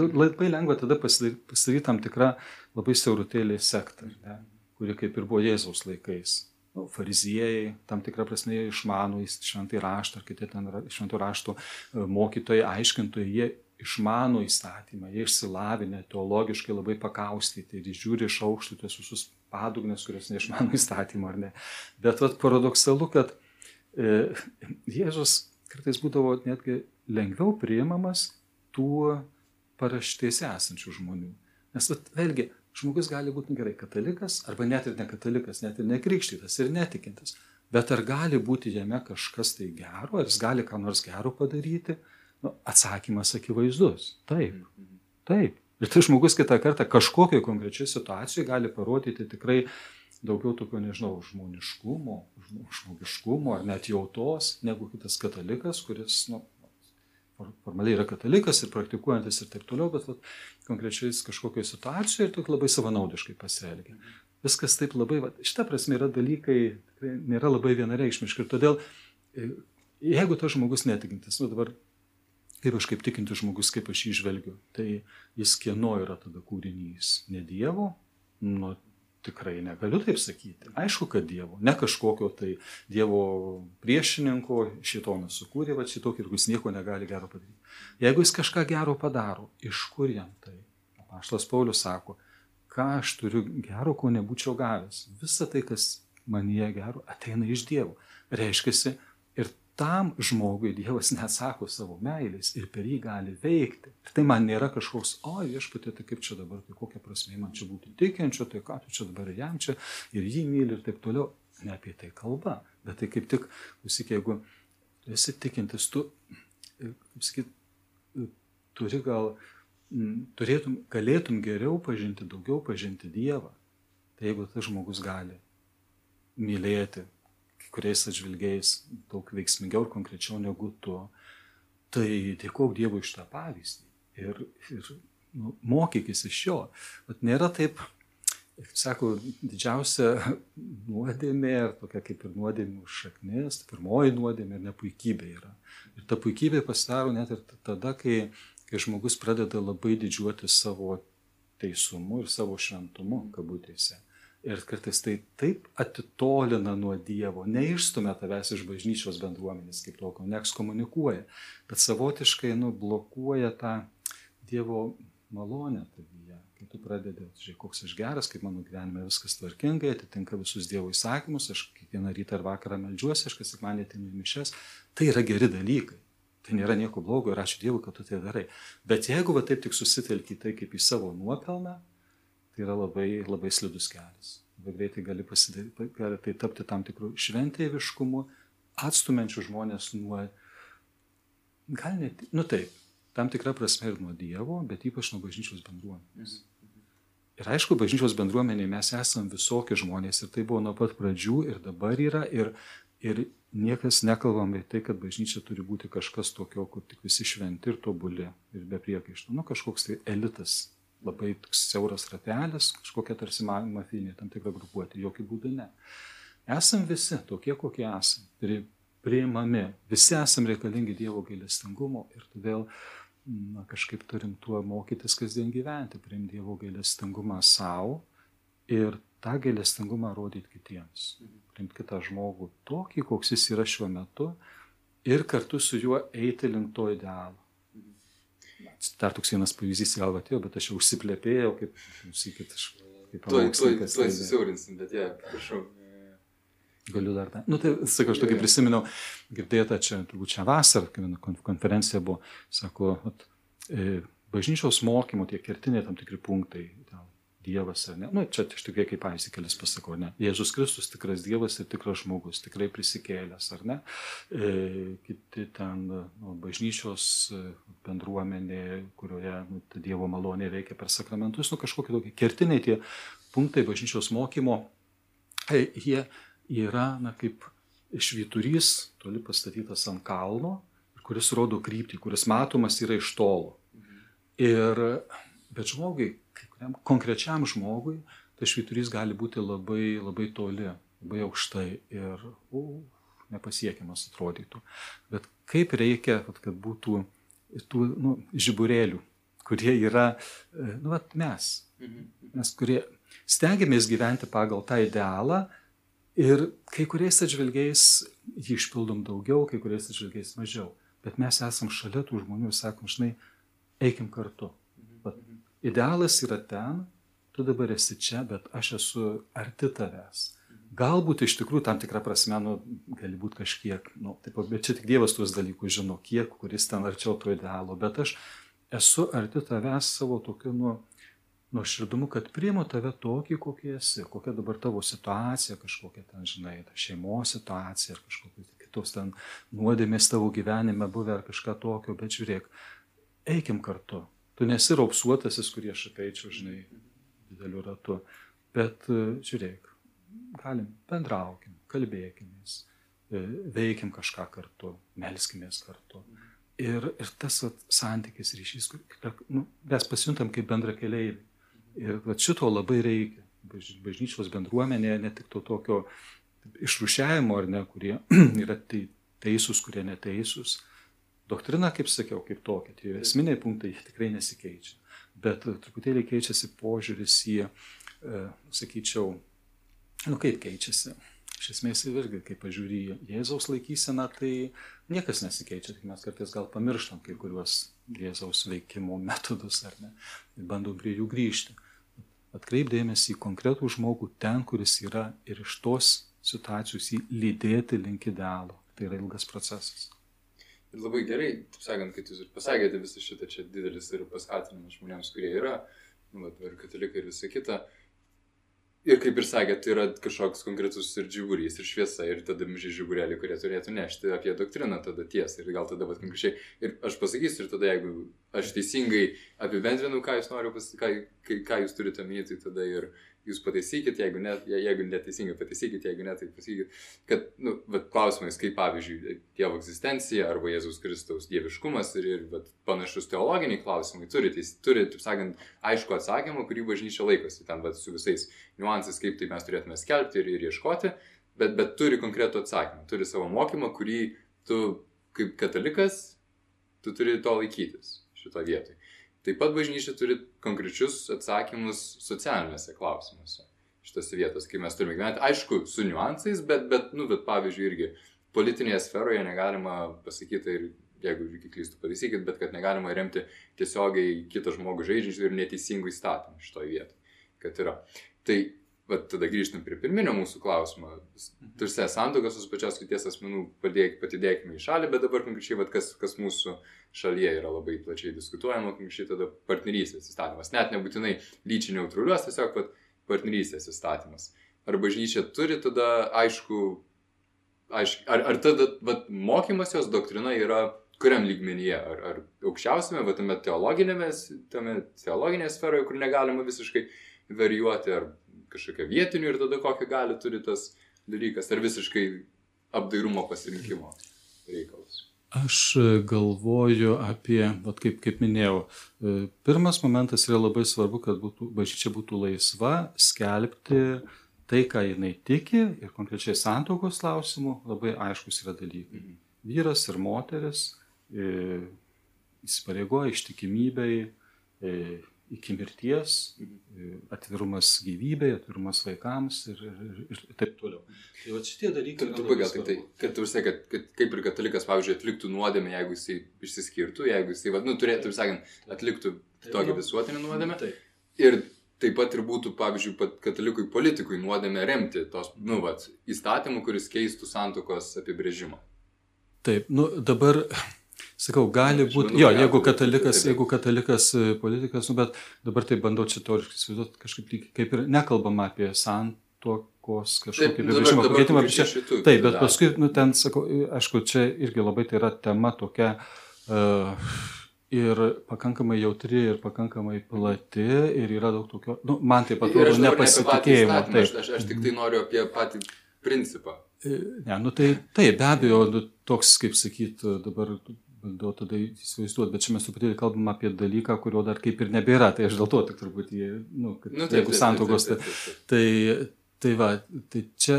labai lengva tada pasidaryti, pasidaryti tam tikrą labai siaurutėlį sektą, ne, kuri kaip ir buvo Jėzaus laikais nu, fariziejai, tam tikrą prasme į šventąjį raštą, ar kiti ten šventų raštų mokytojai, aiškintojai, jie išmano įstatymą, jie išsilavinę, teologiškai labai pakaustyti ir žiūri iš aukštų ties visus padugnės, kurios neišmano įstatymą ar ne. Bet vat, paradoksalu, kad e, Jėzus kartais būdavo netgi lengviau priimamas tų paraštėse esančių žmonių. Nes vat, vėlgi, Žmogus gali būti gerai katalikas, arba net ir ne katalikas, net ir nekrikštytas ir netikintis. Bet ar gali būti jame kažkas tai gero, ar jis gali ką nors gero padaryti? Nu, atsakymas akivaizdus. Taip. Taip. Ir tai žmogus kitą kartą kažkokiai konkrečiai situacijai gali parodyti tikrai daugiau tokio, nežinau, žmoniškumo, žmogiškumo ar net jautos negu kitas katalikas, kuris, nu, formaliai yra katalikas ir praktikuojantis ir taip toliau, bet vat, konkrečiais kažkokioje situacijoje ir tik labai savanaudiškai pasielgia. Viskas taip labai, vat, šitą prasme yra dalykai, tikrai nėra labai vienareikšmiški ir todėl, e, jeigu tas žmogus netikintis, nu dabar kaip aš kaip tikintis žmogus, kaip aš jį žvelgiu, tai jis kieno yra tada kūrinys, ne Dievo, nu, tikrai negaliu taip sakyti. Aišku, kad Dievo, ne kažkokio tai Dievo priešininko šitonas sukūrė, va šitokį ir jis nieko negali gero padaryti. Jeigu jis kažką gero padaro, iš kur jam tai? Paštas Paulius sako, ką aš turiu gero, ko nebūčiau gavęs. Visa tai, kas manyje gero, ateina iš Dievo. Reiškia, tam žmogui Dievas neatsako savo meilės ir per jį gali veikti. Ir tai man nėra kažkoks, o viešpatė, tai kaip čia dabar, tai kokia prasme man čia būti tikinčiu, tai ką tu čia dabar jam čia ir jį myli ir taip toliau. Ne apie tai kalba, bet tai kaip tik, visik, jeigu esi tikintis, tu, kaip sakyt, turi gal, turėtum, galėtum geriau pažinti, daugiau pažinti Dievą. Tai jeigu tas žmogus gali mylėti, kuriais atžvilgiais daug veiksmingiau ir konkrečiau negu tu, tai dėkok Dievui iš tą pavyzdį ir, ir nu, mokykis iš jo. Bet nėra taip, kaip sako, didžiausia nuodėmė, ir tokia kaip ir nuodėmė už šaknis, tai pirmoji nuodėmė ir nepuikybė yra. Ir ta puikybė pasidaro net ir tada, kai, kai žmogus pradeda labai didžiuoti savo teisumu ir savo šventumu, kabutėse. Ir kartais tai taip atitolina nuo Dievo, neišstumia tavęs iš bažnyčios bendruomenės kaip tokio, neekskomunikuoja, bet savotiškai nublokuoja tą Dievo malonę tavyje. Kai tu pradedi, žiūrėk, koks aš geras, kaip mano gyvenime viskas tvarkingai, atitinka visus Dievo įsakymus, aš kiekvieną rytą ir vakarą melžiuosi, aš kas sekmanį atinu į mišes, tai yra geri dalykai. Tai nėra nieko blogo ir ačiū Dievui, kad tu tai darai. Bet jeigu va taip tik susitelki tai kaip į savo nuopelną, tai yra labai, labai slidus kelias. Labai greitai gali, pasidaryti, gali tai tapti tam tikrų šventėviškumu, atstumiančių žmonės nuo, gal net, nu taip, tam tikrą prasme ir nuo Dievo, bet ypač nuo bažnyčios bendruomenės. Ir aišku, bažnyčios bendruomenėje mes esame visokie žmonės ir tai buvo nuo pat pradžių ir dabar yra ir, ir niekas nekalbam apie tai, kad bažnyčia turi būti kažkas tokio, kur tik visi šventi ir tobuli ir be priekaištų. Nu, kažkoks tai elitas labai siauras ratelis, kažkokia tarsi mafijinė tam tikra grupuotė, jokių būdų ne. Esam visi tokie, kokie esam, pri, priimami, visi esam reikalingi Dievo gailestingumo ir todėl na, kažkaip turim tuo mokytis kasdien gyventi, priimti Dievo gailestingumą savo ir tą gailestingumą rodyti kitiems. Priimti kitą žmogų tokį, koks jis yra šiuo metu ir kartu su juo eiti link to idealo dar toks vienas pavyzdys gal atėjo, bet aš jau užsiplėpėjau, kaip, sakykit, aš kaip pamokslininkas. Tuoj susiaurinsim, bet jie, prašau. Galiu dar tą. Nu, tai, sakau, aš tokį prisiminiau, girdėta čia, turbūt čia vasarą, kai konferencija buvo, sako, at, e, bažnyčios mokymo tie kertiniai tam tikri punktai, ten, Dievas ar ne. Nu, čia iš tikrųjų kaip pavyzdį kelis pasakau, ne. Jėzus Kristus tikras Dievas ir tikras žmogus, tikrai prisikėlęs, ar ne. E, kiti ten nu, bažnyčios e, bendruomenė, kurioje nu, Dievo malonė veikia per sakramentus, nu kažkokie tokie kertiniai tie punktai bažnyčios mokymo, e, jie yra, na, kaip švyturys, toli pastatytas ant kalno, kuris rodo kryptį, kuris matomas yra iš tolo. Ir, bet žmogui, kiekvienam konkrečiam žmogui tas švyturys gali būti labai, labai toli, labai aukštai ir uh, nepasiekiamas atrodytų. Bet kaip reikia, kad būtų tų nu, žiburėlių, kurie yra, e, nu, vat, mes, mhm. mes, kurie stengiamės gyventi pagal tą idealą ir kai kuriais atžvilgiais jį išpildom daugiau, kai kuriais atžvilgiais mažiau. Bet mes esam šalia tų žmonių ir sakom, žinai, eikim kartu. Idealas yra ten, tu dabar esi čia, bet aš esu arti tavęs. Galbūt iš tikrųjų tam tikrą prasme, nu, gali būti kažkiek, nu, taip, bet čia tik Dievas tuos dalykus žino, kiek, kuris ten arčiau to idealo, bet aš esu arti tavęs savo tokiu, nu, nuoširdumu, kad priimu tave tokį, kokie esi, kokia dabar tavo situacija, kažkokia ten, žinai, ta šeimos situacija, ar kažkokios kitos ten nuodėmės tavo gyvenime buvę, ar kažką tokio, bet žiūrėk, eikim kartu, Tu nesi raupsuotasis, kurie aš ateičiau, žinai, dideliu ratu. Bet e, žiūrėk, galim, bendraukim, kalbėkimės, e, veikim kažką kartu, melskimės kartu. Ir, ir tas vat, santykis ryšys, nu, mes pasijuntam kaip bendra keliaiviai. Ir vat, šito labai reikia. Bažnyčios bendruomenėje, ne tik to tokio išrušiavimo, ar ne, kurie yra teisūs, kurie neteisūs, Doktrina, kaip sakiau, kaip tokia, tie esminiai punktai tikrai nesikeičia. Bet truputėlį keičiasi požiūris į, e, sakyčiau, nu kaip keičiasi. Iš esmės irgi, kai pažiūri Jėzaus laikyseną, tai niekas nesikeičia, tik mes kartais gal pamirštam kai kuriuos Jėzaus veikimo metodus, ar ne, ir bandom prie jų grįžti. Atkreipdėmėsi į konkretų žmogų ten, kuris yra ir iš tos situacijos jį lydėti link idealo. Tai yra ilgas procesas. Ir labai gerai, taip sakant, kad jūs ir pasakėte visą šitą, čia didelis ir paskatinimas žmonėms, kurie yra, nu, vat, ir katalikai ir visa kita. Ir kaip ir sakėte, tai yra kažkoks konkretus ir džiugurys, ir šviesa, ir tada maži džiugurėliai, kurie turėtų nešti apie doktriną tada tiesą. Ir gal tada, vat, konkrečiai, ir aš pasakysiu, ir tada, jeigu aš teisingai apibendrinu, ką jūs noriu pasakyti, ką, ką jūs turite minėti, tai tada ir jūs pataisykit, jeigu, ne, jeigu neteisingai pataisykit, jeigu ne, tai pasakykit, kad, nu, bet klausimais, kaip pavyzdžiui, Dievo egzistencija arba Jėzus Kristaus dieviškumas ir, ir bet, panašus teologiniai klausimai turi, tai turi, taip sakant, aišku atsakymą, kurį bažnyčia laikosi, ten, bet su visais niuansais, kaip tai mes turėtume skelbti ir, ir ieškoti, bet, bet turi konkretų atsakymą, turi savo mokymą, kurį tu kaip katalikas, tu turi to laikytis šito vietoj. Taip pat bažnyčia turi konkrečius atsakymus socialiniuose klausimuose šitose vietose, kai mes turime gyventi. Aišku, su niuansais, bet, bet, nu, bet pavyzdžiui, irgi politinėje sferoje negalima pasakyti ir jeigu irgi klystų, pataisykit, bet kad negalima remti tiesiogiai kitą žmogų žaidžiančių ir neteisingų įstatymų šitoje vietoje, kad yra. Tai Bet tada grįžtam prie pirminio mūsų klausimo. Tarsi santokas su pačios kities asmenų padėk, patidėkime į šalį, bet dabar konkrečiai, vat, kas, kas mūsų šalyje yra labai plačiai diskutuojama, konkrečiai tada partnerystės įstatymas. Net nebūtinai lyčiai neutraliuos, tiesiog vat, partnerystės įstatymas. Ar bažnyčia turi tada aišku, aišku ar, ar tada vat, mokymas jos doktrina yra kuriam lygmenyje, ar, ar aukščiausiame, va tame teologinėme, tame teologinėje sferoje, kur negalima visiškai varijuoti, ar kažkokią vietinių ir tada kokią gali turi tas dalykas, ar visiškai apdairumo pasirinkimo reikalas. Aš galvoju apie, vat, kaip, kaip minėjau, e, pirmas momentas yra labai svarbu, kad būtų, bažnyčia būtų laisva skelbti tai, ką jinai tiki ir konkrečiai santokos klausimų labai aiškus yra dalykai. Mhm. Vyras ir moteris e, įsipareigoja ištikimybei, e, iki mirties, atvirumas gyvybei, atvirumas vaikams ir, ir, ir taip toliau. Tai va šitie dalykai. Trumpai gal tik tai, kad tu sakai, kad, kad kaip ir katalikas, pavyzdžiui, atliktų nuodėmę, jeigu jisai išsiskirtų, jeigu jisai, va, nu, turėtų, taip sakant, atliktų tokią visuotinę nuodėmę. Taip. Ir taip pat ir būtų, pavyzdžiui, katalikui politikui nuodėmė remti tos, nu, va, įstatymų, kuris keistų santokos apibrėžimą. Taip, nu dabar Sakau, gali būti, jo, jeigu katalikas, taip, taip. jeigu katalikas politikas, nu, bet dabar tai bandau čia toriškai įsivaizduoti, kažkaip kaip ir nekalbama apie santuokos kažkokį Taip, dabar- apibrėžimą, pakeitimą, bet čia, taip, bet paskui, nu, ten, sakau, aišku, čia irgi labai tai yra tema tokia uh, ir pakankamai jautri, ir pakankamai plati, ir yra daug tokio, nu, man tai Ir atrodo aš dabar ne apie nepasitikėjimo. įstatymą, Aš, Taip. aš, aš tik tai noriu apie patį principą. E, Ne, nu tai taip, be abejo, nu, toks, kaip sakyt, dabar bandau tada įsivaizduoti, bet čia mes truputėlį kalbam apie dalyką, kurio dar kaip ir nebėra, tai aš dėl to tik truputį, nu, kad Nu, nu, jeigu santokos, tai, taip, taip, taip. tai, tai va, tai čia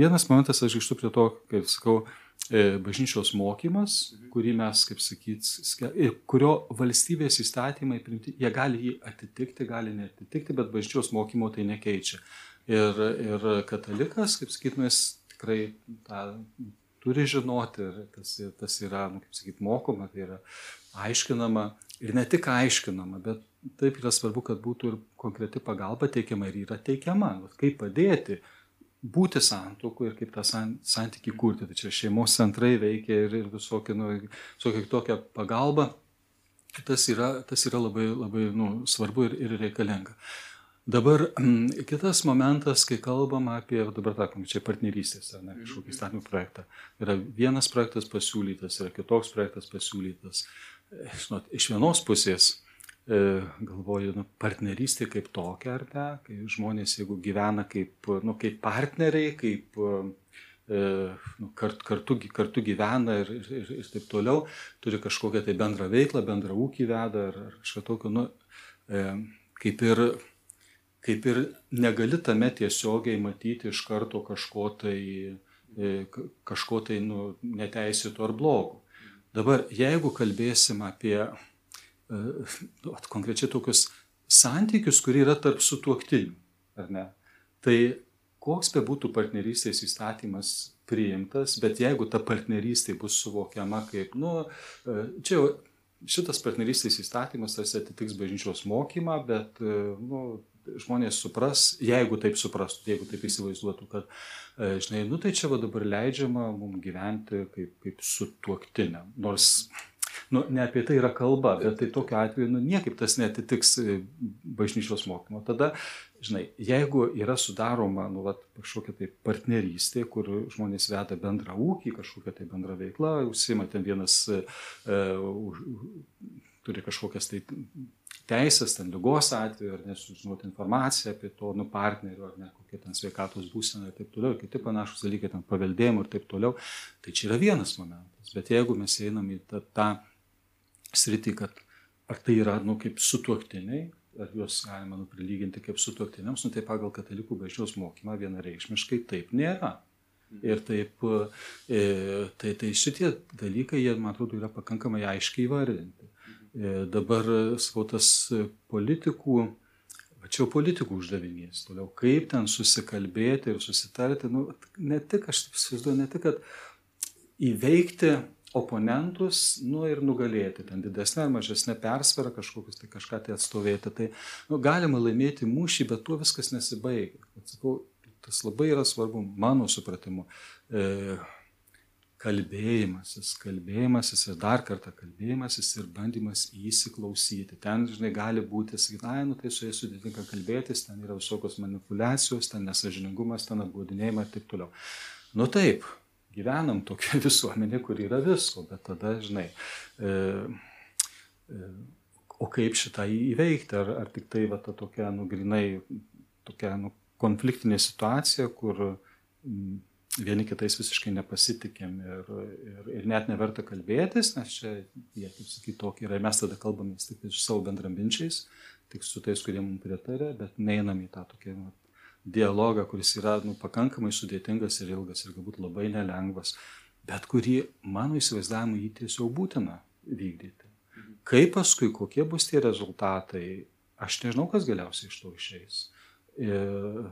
vienas momentas, aš grįžtu prie to, kaip sakau, e, bažnyčios mokymas, kurį mes, kaip sakyt, ir kurio valstybės įstatymai primti, jie gali jį atitikti, gali netitikti, bet bažnyčios mokymo tai nekeičia. Ir, ir katalikas, kaip sakytume, jis tikrai tą turi žinoti ir tas, tas yra, nu, kaip sakyt, mokoma, tai yra aiškinama ir ne tik aiškinama, bet taip yra svarbu, kad būtų ir konkreti pagalba teikiama ir yra teikiama. Kaip padėti būti santuokų ir kaip tą san, santykį kurti. Tai čia šeimos centrai veikia ir, ir visokia, nu, visokia kitokia pagalba. Tas yra, tas yra labai, labai nu, svarbu ir, ir reikalinga. Dabar mm, kitas momentas, kai kalbam apie, dabar takom, čia partnerystės, ar ne, kažkokį įstatymų projektą. Yra vienas projektas pasiūlytas, yra kitoks projektas pasiūlytas. E, Žinot, iš vienos pusės e, galvoju, nu, partnerystė kaip tokia, ar ne, kai žmonės, jeigu gyvena kaip, nu, kaip partneriai, kaip e, nu, kart, kartu, kartu gyvena ir, ir, ir, ir taip toliau, turi kažkokią tai bendrą veiklą, bendrą ūkį veda ar, ar kažką tokio, nu, kaip ir kaip ir negali tame tiesiogiai matyti iš karto kažko tai, e, ka- kažko tai nu, neteisėto ar blogo. Dabar, jeigu kalbėsim apie e, nu, konkrečiai tokius santykius, kurie yra tarp sutuoktinių, ar ne, tai koks be būtų partnerystės įstatymas priimtas, bet jeigu ta partnerystė bus suvokiama kaip, nu, e, čia jau šitas partnerystės įstatymas tarsi atitiks bažnyčios mokymą, bet nu, žmonės supras, jeigu taip suprastų, jeigu taip įsivaizduotų, kad, e, žinai, nu tai čia va dabar leidžiama mums gyventi kaip, kaip su tuoktiniam. Nors, nu, ne apie tai yra kalba, bet tai tokiu atveju, nu, niekaip tas netitiks e, bažnyčios mokymo. Tada, žinai, jeigu yra sudaroma, nu, va, kažkokia tai partnerystė, kur žmonės veda bendrą ūkį, kažkokią tai bendrą veiklą, užsima ten vienas, e, e, už- turi kažkokias tai teisės, ten lygos atveju, ar nesužinoti informaciją apie to nu, partnerių, ar ne, kokia ten sveikatos būsena ir taip toliau, kiti panašus dalykai, ten paveldėjimo ir taip toliau. Tai čia yra vienas momentas. Bet jeigu mes einam į tą, tą sritį, kad ar tai yra, nu, kaip sutuoktiniai, ar juos galima nu, prilyginti kaip sutuoktiniams, nu, tai pagal katalikų bažnyčios mokymą vienareikšmiškai taip nėra. Ir taip, e, tai, tai šitie dalykai, jie, man atrodo, yra pakankamai aiškiai įvardinti. E, Dabar, sakau, tas politikų, va čia jau politikų uždavinys, toliau kaip ten susikalbėti ir susitarti, nu, ne tik, aš taip įsivaizduoju, ne tik, kad įveikti oponentus, nu ir nugalėti, ten didesnė ar mažesnė persvara kažkokius, tai kažką tai atstovėti, tai nu, galima laimėti mūšį, bet tuo viskas nesibaigia. Atsakau, tas labai yra svarbu mano supratimu. E, kalbėjimasis, kalbėjimasis ir dar kartą kalbėjimasis ir bandymas įsiklausyti. Ten, žinai, gali būti, sakyti, ai, nu tai su jais sudėtinga kalbėtis, ten yra visokios manipulacijos, ten nesažiningumas, ten apgaudinėjimai ir taip toliau. Nu taip, gyvenam tokia visuomenė, kur yra visko, bet tada, žinai, e, e, o kaip šitą įveikti, ar, ar tik tai va ta tokia, nu, grinai, tokia, nu, konfliktinė situacija, kur mm, vieni kitais visiškai nepasitikėm ir, ir, ir net neverta kalbėtis, nes čia jie, kaip sakyti, tokie yra. Ir mes tada kalbame tik su savo bendraminčiais, tik su tais, kurie mums pritarė, bet neinam į tą tokį nu, dialogą, kuris yra nu, pakankamai sudėtingas ir ilgas ir galbūt labai nelengvas, bet kurį mano įsivaizdavimu jį tiesiog būtina vykdyti. Kaip paskui, kokie bus tie rezultatai, aš nežinau, kas galiausiai iš to išeis. Ir,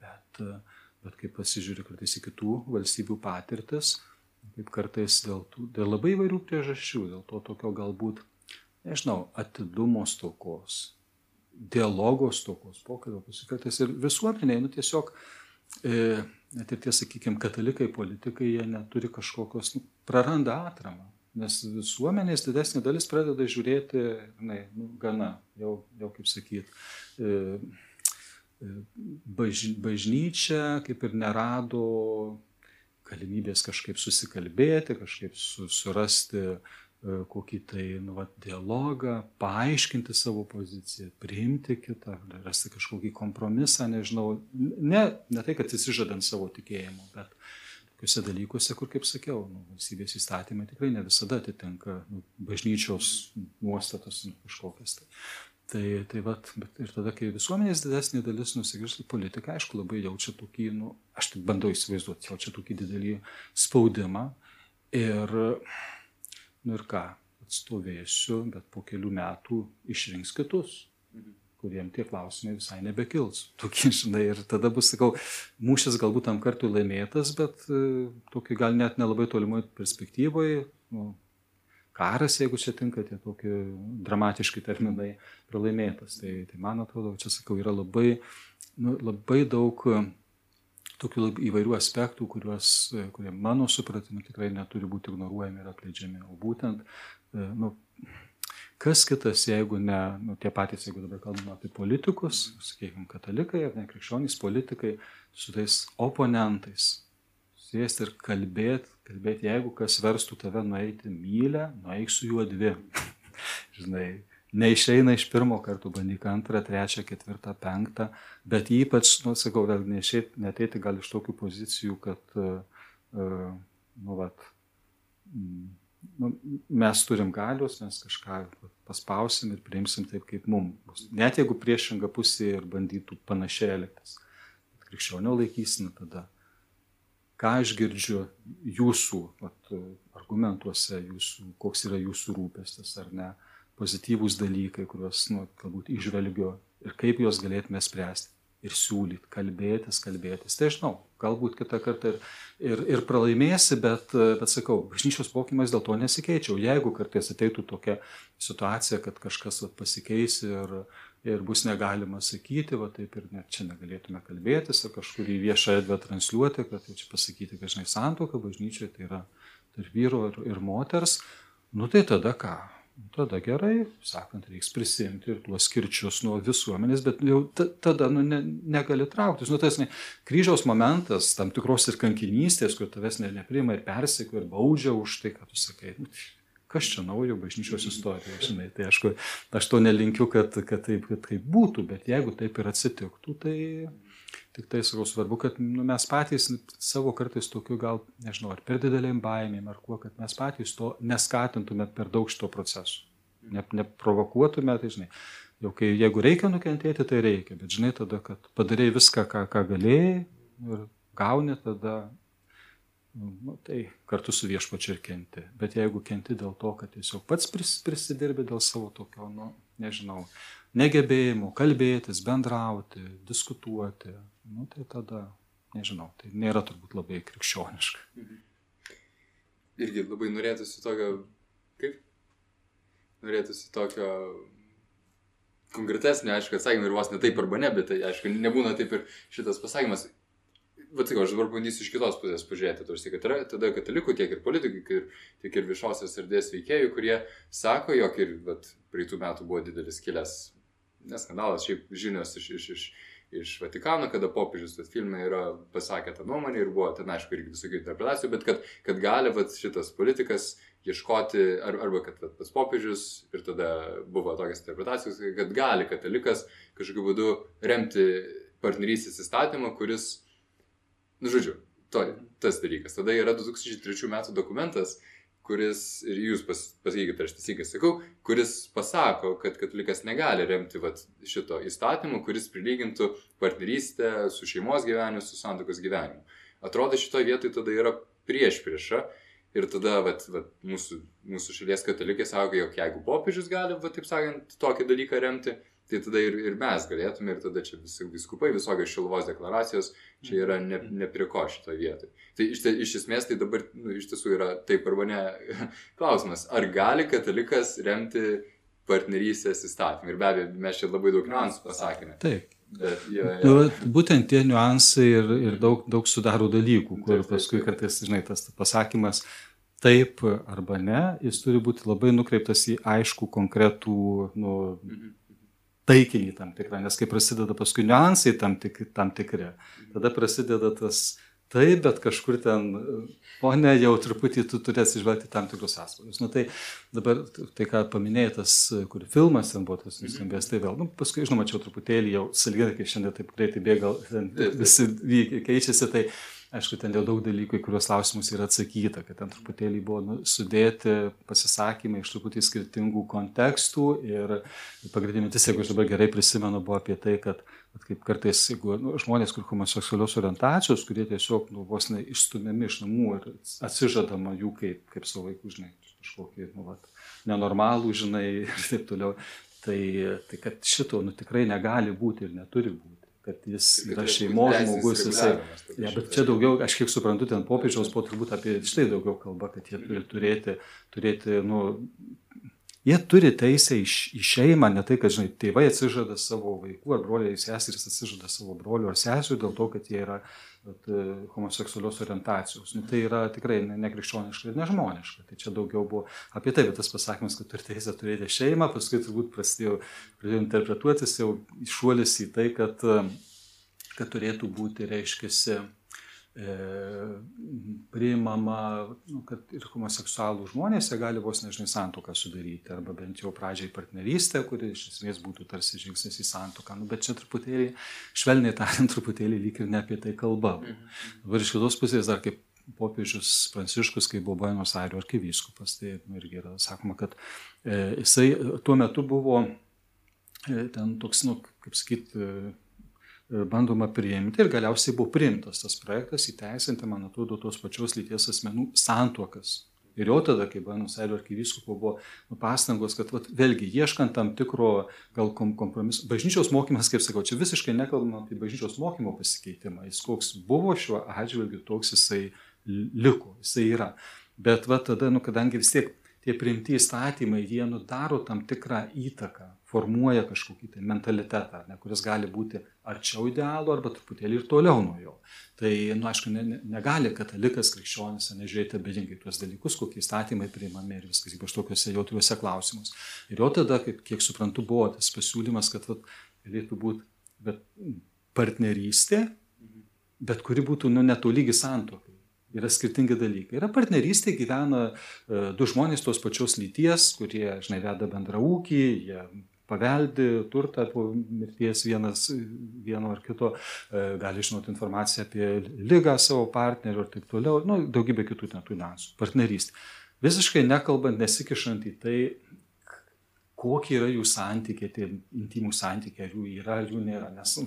bet, bet kaip pasižiūri kartais į kitų valstybių patirtis, kaip kartais dėl, tų, dėl labai įvairių priežasčių, dėl to tokio galbūt, nežinau, atidumo stokos, dialogo stokos, pokalbio pasikartais ir visuomeniai, nu tiesiog, e, net ir tie, sakykime, katalikai, politikai, jie neturi kažkokios, nu, praranda atramą. Nes visuomenės didesnė dalis pradeda žiūrėti, na, nu, gana, jau, jau kaip sakyti, e, baž, bažnyčia kaip ir nerado galimybės kažkaip susikalbėti, kažkaip su, surasti kokį tai nu, va, dialogą, paaiškinti savo poziciją, priimti kitą, rasti kažkokį kompromisą, nežinau, ne, ne tai, kad atsižadant savo tikėjimu, bet tokiuose dalykuose, kur, kaip sakiau, nu, valstybės įstatymai tikrai ne visada atitinka nu, bažnyčios nuostatas nu, kažkokias. Tai. Tai, tai vat, bet ir tada, kai visuomenės didesnė dalis nusigirstų politiką, aišku, labai jaučia tokį, nu, aš tik bandau įsivaizduoti, jaučia tokį didelį spaudimą. Ir, nu ir ką, atstovėsiu, bet po kelių metų išrinks kitus. Kuriem tie klausimai visai nebekils. Tokie, žinai, ir tada bus, sakau, mūšis galbūt tam kartui laimėtas, bet e, tokį gal net nelabai tolimoje perspektyvoje, nu, karas, jeigu čia tinka tie tokie dramatiški terminai, pralaimėtas. Tai, tai man atrodo, čia sakau, yra labai, nu, labai daug e, tokių įvairių aspektų, kuriuos, e, kurie mano supratimu tikrai neturi būti ignoruojami ir atleidžiami. O būtent, nu, Kas kitas, jeigu ne nu, tie patys, jeigu dabar kalbame apie politikus, sakykime, katalikai ar ne krikščionys politikai, su tais oponentais, sėsti ir kalbėti, kalbėti, jeigu kas verstų tave nueiti mylę, nueik su juo dvi. Žinai, neišeina iš pirmo karto, bandyk antrą, trečią, ketvirtą, penktą, bet ypač, nu, sakau, vėl neišėti, neteiti gal iš tokių pozicijų, kad, uh, nu, vat, mm, nu, mes turim galios, mes kažką paspausim ir priimsim taip, kaip mums bus. Net jeigu priešinga pusė ir bandytų panašiai elgtis. Krikščionio laikysime tada. Ką aš girdžiu jūsų vat, argumentuose, jūsų, koks yra jūsų rūpestis ar ne, pozityvūs dalykai, kuriuos nu, galbūt išvelgiu ir kaip juos galėtume spręsti ir siūlyti, kalbėtis, kalbėtis. Tai žinau, galbūt kitą kartą ir, ir, ir pralaimėsi, bet, bet sakau, bažnyčios mokymas dėl to nesikeičia. Jeigu kartais ateitų tokia situacija, kad kažkas va, pasikeis ir, ir bus negalima sakyti, va taip ir net čia negalėtume kalbėtis, ar kažkur į viešą erdvę transliuoti, kad čia pasakyti, kad žinai, santoka bažnyčioje tai yra tarp vyro ir, ir moters, nu tai tada ką? tada gerai, sakant, reiks prisimti ir tuos skirčius nuo visuomenės, bet jau tada nu, ne, negali trauktis. Nu, tas ne, kryžiaus momentas, tam tikros ir kankinystės, kur tavęs ne, neprima ir persiko ir baudžia už tai, ką tu sakai. Nu, kas čia naujo bažnyčios istorijoje, žinai. Tai aišku, aš to nelinkiu, kad, kad, taip, kad taip būtų, bet jeigu taip ir atsitiktų, tai Tik tai sakau, svarbu, kad nu, mes patys savo kartais tokiu gal, nežinau, ar per didelėm baimėm, ar kuo, kad mes patys to neskatintume per daug šito proceso. Ne, neprovokuotume, tai žinai. Jau kai, jeigu reikia nukentėti, tai reikia, bet žinai tada, kad padarėjai viską, ką, ką galėjai ir gauni tada, nu, tai kartu su viešpačiu ir kenti. Bet jeigu kenti dėl to, kad tiesiog pats pris, prisidirbi dėl savo tokio, nu, nežinau, negebėjimų kalbėtis, bendrauti, diskutuoti, nu, tai tada, nežinau, tai nėra turbūt labai krikščioniška. Mhm. Irgi labai norėtųsi tokio, kaip? Norėtųsi tokio konkretesnio, aišku, atsakymą ir vos ne taip arba ne, bet tai, aišku, nebūna taip ir šitas pasakymas. Bet sakau, aš dabar bandysiu iš kitos pusės pažiūrėti, tarsi, kad yra tada katalikų, tiek ir politikų, tiek ir viešosios erdvės veikėjų, kurie sako, jog ir vat, praeitų metų buvo didelis kilęs, neskandalas, šiaip žinios iš, iš, iš iš Vatikano, kada popiežius tas filme yra pasakė tą nuomonę ir buvo ten, aišku, irgi visokių interpretacijų, bet kad, kad gali vat, šitas politikas ieškoti, ar, arba kad vat, pats popiežius ir tada buvo tokias interpretacijos, kad gali katalikas kažkokiu būdu remti partnerystės įstatymą, kuris, nu žodžiu, to, tas dalykas. Tada yra 2003 metų dokumentas, kuris, ir jūs pas, pasakykite, aš teisingai sakau, kuris pasako, kad katalikas negali remti vat, šito įstatymo, kuris prilygintų partnerystę su šeimos gyvenimu, su santokos gyvenimu. Atrodo, šitoje vietoje tada yra prieš priešą ir tada vat, vat, mūsų, mūsų šalies katalikai sako, jog jeigu popiežius gali, vat, taip sakant, tokį dalyką remti, tai tada ir, ir mes galėtume, ir tada čia visi viskupai, visokios šilvos deklaracijos, čia yra ne, ne prie ko šitoje vietoje. Tai iš, iš esmės tai dabar nu, iš tiesų yra taip arba ne klausimas, ar gali katalikas remti partnerystės įstatymą. Ir be abejo, mes čia labai daug niuansų pasakėme. Taip. Bet, jo, jo. Nu, būtent tie niuansai ir, ir daug, daug sudaro dalykų, kur paskui kartais, žinai, tas pasakymas, taip arba ne, jis turi būti labai nukreiptas į aišku konkretų nu, taikinį tam tikrą, nes kai prasideda paskui niuansai tam, tik, tam tikri, tada prasideda tas taip, bet kažkur ten, o ne, jau truputį tu turėsi išvelgti tam tikrus atspalvius. Nu, tai dabar tai, ką paminėjai, tas, kur filmas ten buvo tas nuskambėjęs, tai vėl, nu, paskui, žinoma, čia truputėlį jau salginai, kai šiandien taip greitai bėga, visi keičiasi, tai aišku, ten jau daug dalykų, į kuriuos klausimus yra atsakyta, kad ten truputėlį buvo nu, sudėti pasisakymai iš truputį skirtingų kontekstų ir pagrindinė mintis, jeigu aš dabar gerai prisimenu, buvo apie tai, kad kaip kartais, jeigu nu, žmonės, kur homoseksualios orientacijos, kurie tiesiog nu, vos ne išstumiami iš namų ir atsižadama jų kaip, kaip savo vaikų, žinai, kažkokį, nu, vat, nenormalų, žinai, ir taip toliau. Tai, tai kad šito nu, tikrai negali būti ir neturi būti kad jis yra šeimos žmogus, jisai. Ja, bet čia daugiau, aš kiek suprantu, ten popiežiaus po turbūt apie štai daugiau kalba, kad jie turi turėti, turėti nu, jie turi teisę į, į šeimą, ne tai, kad, žinai, tėvai atsižada savo vaikų, ar broliai seserys atsižada savo brolių ar sesijų dėl to, kad jie yra bet, homoseksualios orientacijos. Nu, tai yra tikrai nekrikščioniška ir nežmoniška. Tai čia daugiau buvo apie tai, bet tas pasakymas, kad turi teisę turėti šeimą, paskui turbūt prasidėjo, pradėjo interpretuotis jau išuolis į tai, kad, kad turėtų būti, reiškia, e, priimama, nu, kad ir homoseksualų žmonės gali vos nežinai santoką sudaryti, arba bent jau pradžiai partnerystę, kuri iš esmės būtų tarsi žingsnis į santoką. Nu, bet čia truputėlį, švelniai tariant, truputėlį lyg ir ne apie tai kalba. Mhm. Dabar iš kitos pusės dar kaip popiežius Pranciškus, kai buvo Buenos Airių arkivyskupas, tai irgi yra sakoma, kad e, jisai tuo metu buvo e, ten toks, nu, kaip sakyti, e, bandoma priimti ir galiausiai buvo priimtas tas projektas įteisinti, man atrodo, tos pačios lyties asmenų santuokas. Ir jau tada, kai Buenos Airių arkivyskupo buvo nu, pastangos, kad vat, vėlgi ieškant tam tikro gal kompromiso, bažnyčios mokymas, kaip sakau, čia visiškai nekalbama apie bažnyčios mokymo pasikeitimą. Jis koks buvo šiuo atžvilgiu, toks jisai liko, jisai yra. Bet va tada, nu, kadangi vis tiek tie priimti įstatymai, jie nudaro tam tikrą įtaką formuoja kažkokį tai mentalitetą, ne, kuris gali būti arčiau idealo arba truputėlį ir toliau nuo jo. Tai, nu, aišku, ne, ne, negali katalikas, krikščionis nežiūrėti abejingai tuos dalykus, kokie įstatymai priimami ir viskas, ypač tokiuose jautriuose klausimuose. Ir jau tada, kaip, kiek suprantu, buvo tas pasiūlymas, kad vat, galėtų būti partnerystė, bet kuri būtų nu, netolygi santokai yra skirtingi dalykai. Yra partnerystė, gyvena e, du žmonės tos pačios lyties, kurie, žinai, veda bendrą ūkį, jie paveldi turtą po mirties vienas vieno ar kito, e, gali žinoti informaciją apie lygą savo partnerių ir taip toliau, nu, daugybė kitų ten tų niuansų. Partnerystė. Visiškai nekalbant, nesikišant į tai, kokie yra jų santykiai, tie intimų santykiai, ar jų yra, ar jų nėra. Nes nu,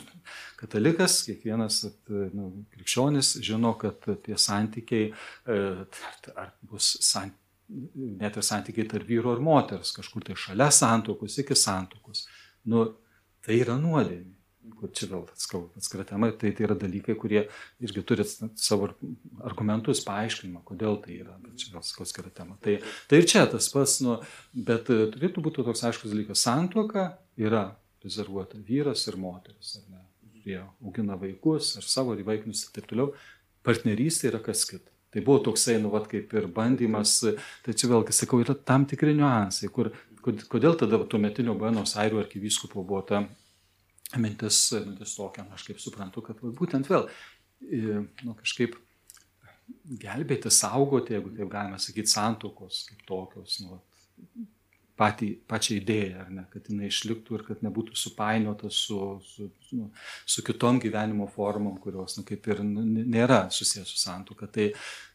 katalikas, kiekvienas nu, krikščionis žino, kad tie santykiai, e, ar bus santykiai net ir santykiai tarp vyro ir moters, kažkur tai šalia santokos, iki santokos. Nu, tai yra nuodėmė. Kur čia vėl atskira tema, tai tai yra dalykai, kurie irgi turi savo argumentus, paaiškinimą, kodėl tai yra, bet čia vėl atskira tema. Tai, tai ir čia tas pas, nu, bet e, turėtų būti toks aiškus dalykas. Santuoka yra rezervuota vyras ir moteris, ar ne? Jie augina vaikus, ar savo įvaikinius ir taip toliau. Partnerystė yra kas kita. Tai buvo toksai, nu, vat, kaip ir bandymas, čia vėlgi sakau, yra tam tikri niuansai, kur, kodėl tada tuo metinio Buenos Airių arkivyskupo buvo ta mintis, mintis tokia, aš kaip suprantu, kad va, būtent vėl, nu, kažkaip gelbėti, saugoti, jeigu taip galima sakyti, santokos kaip tokios, nu, patį, pačią idėją, ne, kad jinai išliktų ir kad nebūtų supainiota su, su, nu, su kitom gyvenimo formom, kurios nu, kaip ir nu, nėra susijęs su santuoka. Tai,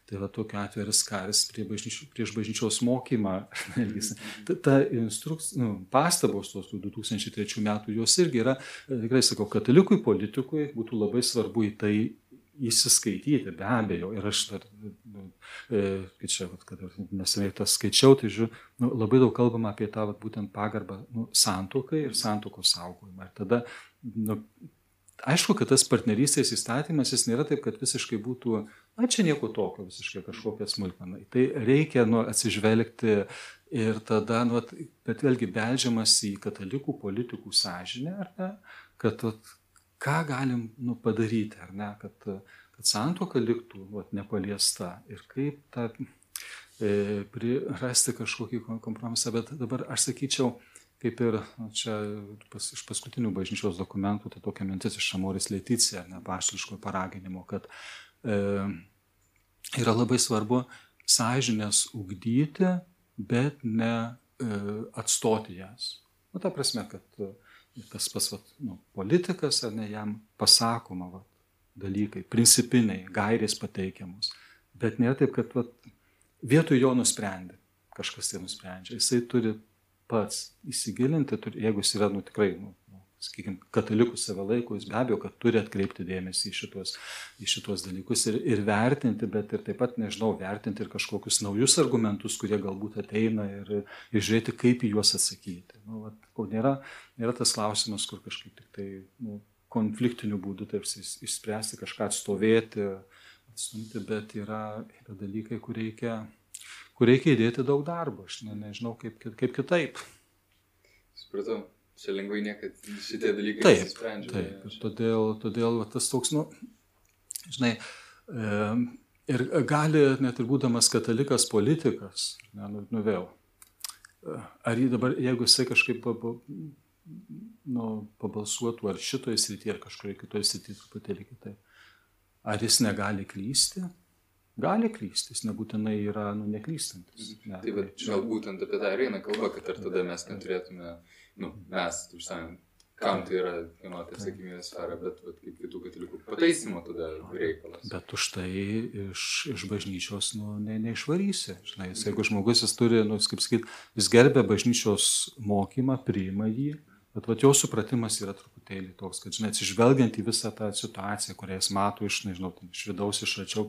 tai va tokiu atveju yra skaris prie bažnyčio, prieš bažnyčios mokymą. ta, ta instruks, nu, pastabos tos 2003 metų, jos irgi yra, tikrai sakau, katalikui, politikui būtų labai svarbu į tai įsiskaityti, be abejo. Ir aš dar, nu, e, kai čia, kad nesenai tas skaičiau, tai žiūriu, nu, labai daug kalbama apie tą vat, būtent pagarbą nu, santokai ir santokos saugojimą. Ir tada, nu, aišku, kad tas partnerystės įstatymas, jis nėra taip, kad visiškai būtų, na, čia nieko tokio, visiškai kažkokia smulkmena. Tai reikia nu, atsižvelgti ir tada, nu, bet vėlgi beldžiamas į katalikų politikų sąžinę, ar ne, kad vat, ką galim nu, padaryti, ar ne, kad, kad santoka liktų vat, nepaliesta ir kaip ta, rasti kažkokį kompromisą, bet dabar aš sakyčiau, kaip ir nu, čia pas, iš paskutinių bažnyčios dokumentų, tai tokia mintis iš Amoris Leticija, nepašliško paraginimo, kad e, yra labai svarbu sąžinės ugdyti, bet ne e, atstoti jas. Nu, ta prasme, kad e, tas pats vat, nu, politikas, ar ne jam pasakoma vat, dalykai, principiniai, gairės pateikiamos. Bet nėra taip, kad vat, vietoj jo nusprendė, kažkas tai nusprendžia. Jisai turi pats įsigilinti, turi, jeigu jis yra, nu tikrai, nu, sakykime, katalikų save laiko, jis be abejo, kad turi atkreipti dėmesį į šitos, į šitos dalykus ir, ir vertinti, bet ir taip pat, nežinau, vertinti ir kažkokius naujus argumentus, kurie galbūt ateina ir, ir žiūrėti, kaip į juos atsakyti. Nu, vat, nėra, nėra tas klausimas, kur kažkaip tik tai nu, konfliktiniu būdu taip išspręsti, kažką atstovėti, atstumti, bet yra, yra dalykai, kur reikia, kur reikia įdėti daug darbo. Aš ne, nežinau, kaip, kaip kitaip. Supratau, čia lengvai niekad šitie dalykai taip, nesisprendžia. Taip, ir todėl, todėl tas toks, nu, žinai, e, ir gali, net ir būdamas katalikas politikas, ne, nu, nu vėl, ar jį dabar, jeigu jisai kažkaip nu, pabalsuotų ar šitoje srityje, ar kažkurioje kitoje srityje truputėlį kitaip. Ar jis negali klysti? Gali klysti, jis nebūtinai yra nu, neklystantis. Ne, tai bet čia gal būtent apie tą ir eina kalba, kad ar tada mes neturėtume, nu, mes, tu sakant, kam tai yra kieno tai atsakomybės sfera, bet, bet kaip kitų katalikų pataisimo tada reikalas. Bet už tai iš, iš bažnyčios nu, ne, neišvarysi. Žinai, jis, jeigu žmogus jis turi, nu, kaip sakyt, jis gerbė bažnyčios mokymą, priima jį, bet vat, jo supratimas yra truputėlį toks, kad, žinai, atsižvelgiant į visą tą situaciją, kurią jis mato iš, nežinau, iš vidaus, iš arčiau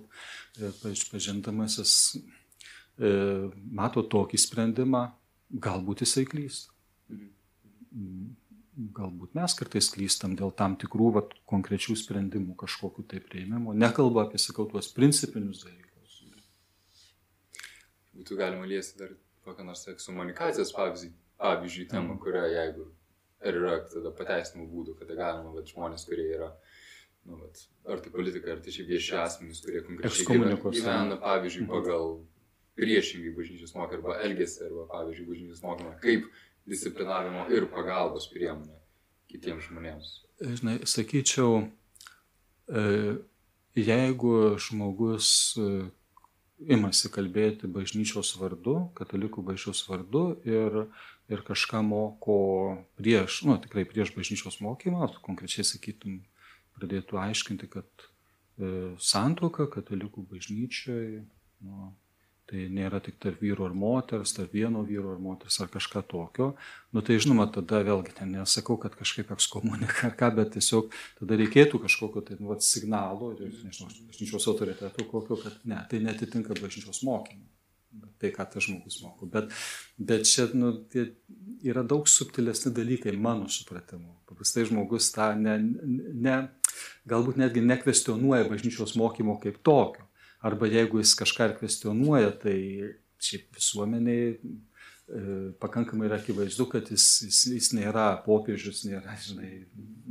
e, pažindamas, jis e, mato tokį sprendimą, galbūt jisai klysta. Mhm. Galbūt mes kartais klystam dėl tam tikrų vat, konkrečių sprendimų kažkokiu tai prieimimo. Nekalba apie, sakau, tuos principinius dalykus. Būtų galima liesti dar kokią nors ekskomunikacijos pavyzdį, pavyzdžiui, temą, kurią jeigu ir yra tada pateisinimo būdų, kada galima, bet žmonės, kurie yra, nu, vat, ar tai politikai, ar tai šiaip vieši asmenys, kurie konkrečiai gyvena, pavyzdžiui, pagal priešingai bažnyčios mokymą arba elgesį, arba, pavyzdžiui, bažnyčios mokymą, kaip disciplinavimo ir pagalbos priemonė kitiems žmonėms? Žinai, sakyčiau, e, jeigu žmogus e, imasi kalbėti bažnyčios vardu, katalikų bažnyčios vardu ir, ir kažką moko prieš, nu, tikrai prieš bažnyčios mokymą, konkrečiai sakytum, pradėtų aiškinti, kad e, santoka katalikų bažnyčioje nu, tai nėra tik tarp vyro ir moters, tarp vieno vyro ir moters ar kažką tokio, nu tai žinoma, tada vėlgi ten nesakau, kad kažkaip ekskomunika ar ką, bet tiesiog tada reikėtų kažkokio tai nu, signalo ir, nežinau, bažnyčios autoriteto kokio, kad ne, tai netitinka bažnyčios mokymo. Tai, ką tas žmogus moko. Bet, bet čia nu, tai yra daug subtilesni dalykai mano supratimu. Paprastai žmogus tą ne, ne, galbūt netgi nekvestionuoja bažnyčios mokymo kaip tokio arba jeigu jis kažką ir kvestionuoja, tai šiaip visuomeniai e, pakankamai yra akivaizdu, kad jis, jis, jis nėra popiežius, nėra, žinai,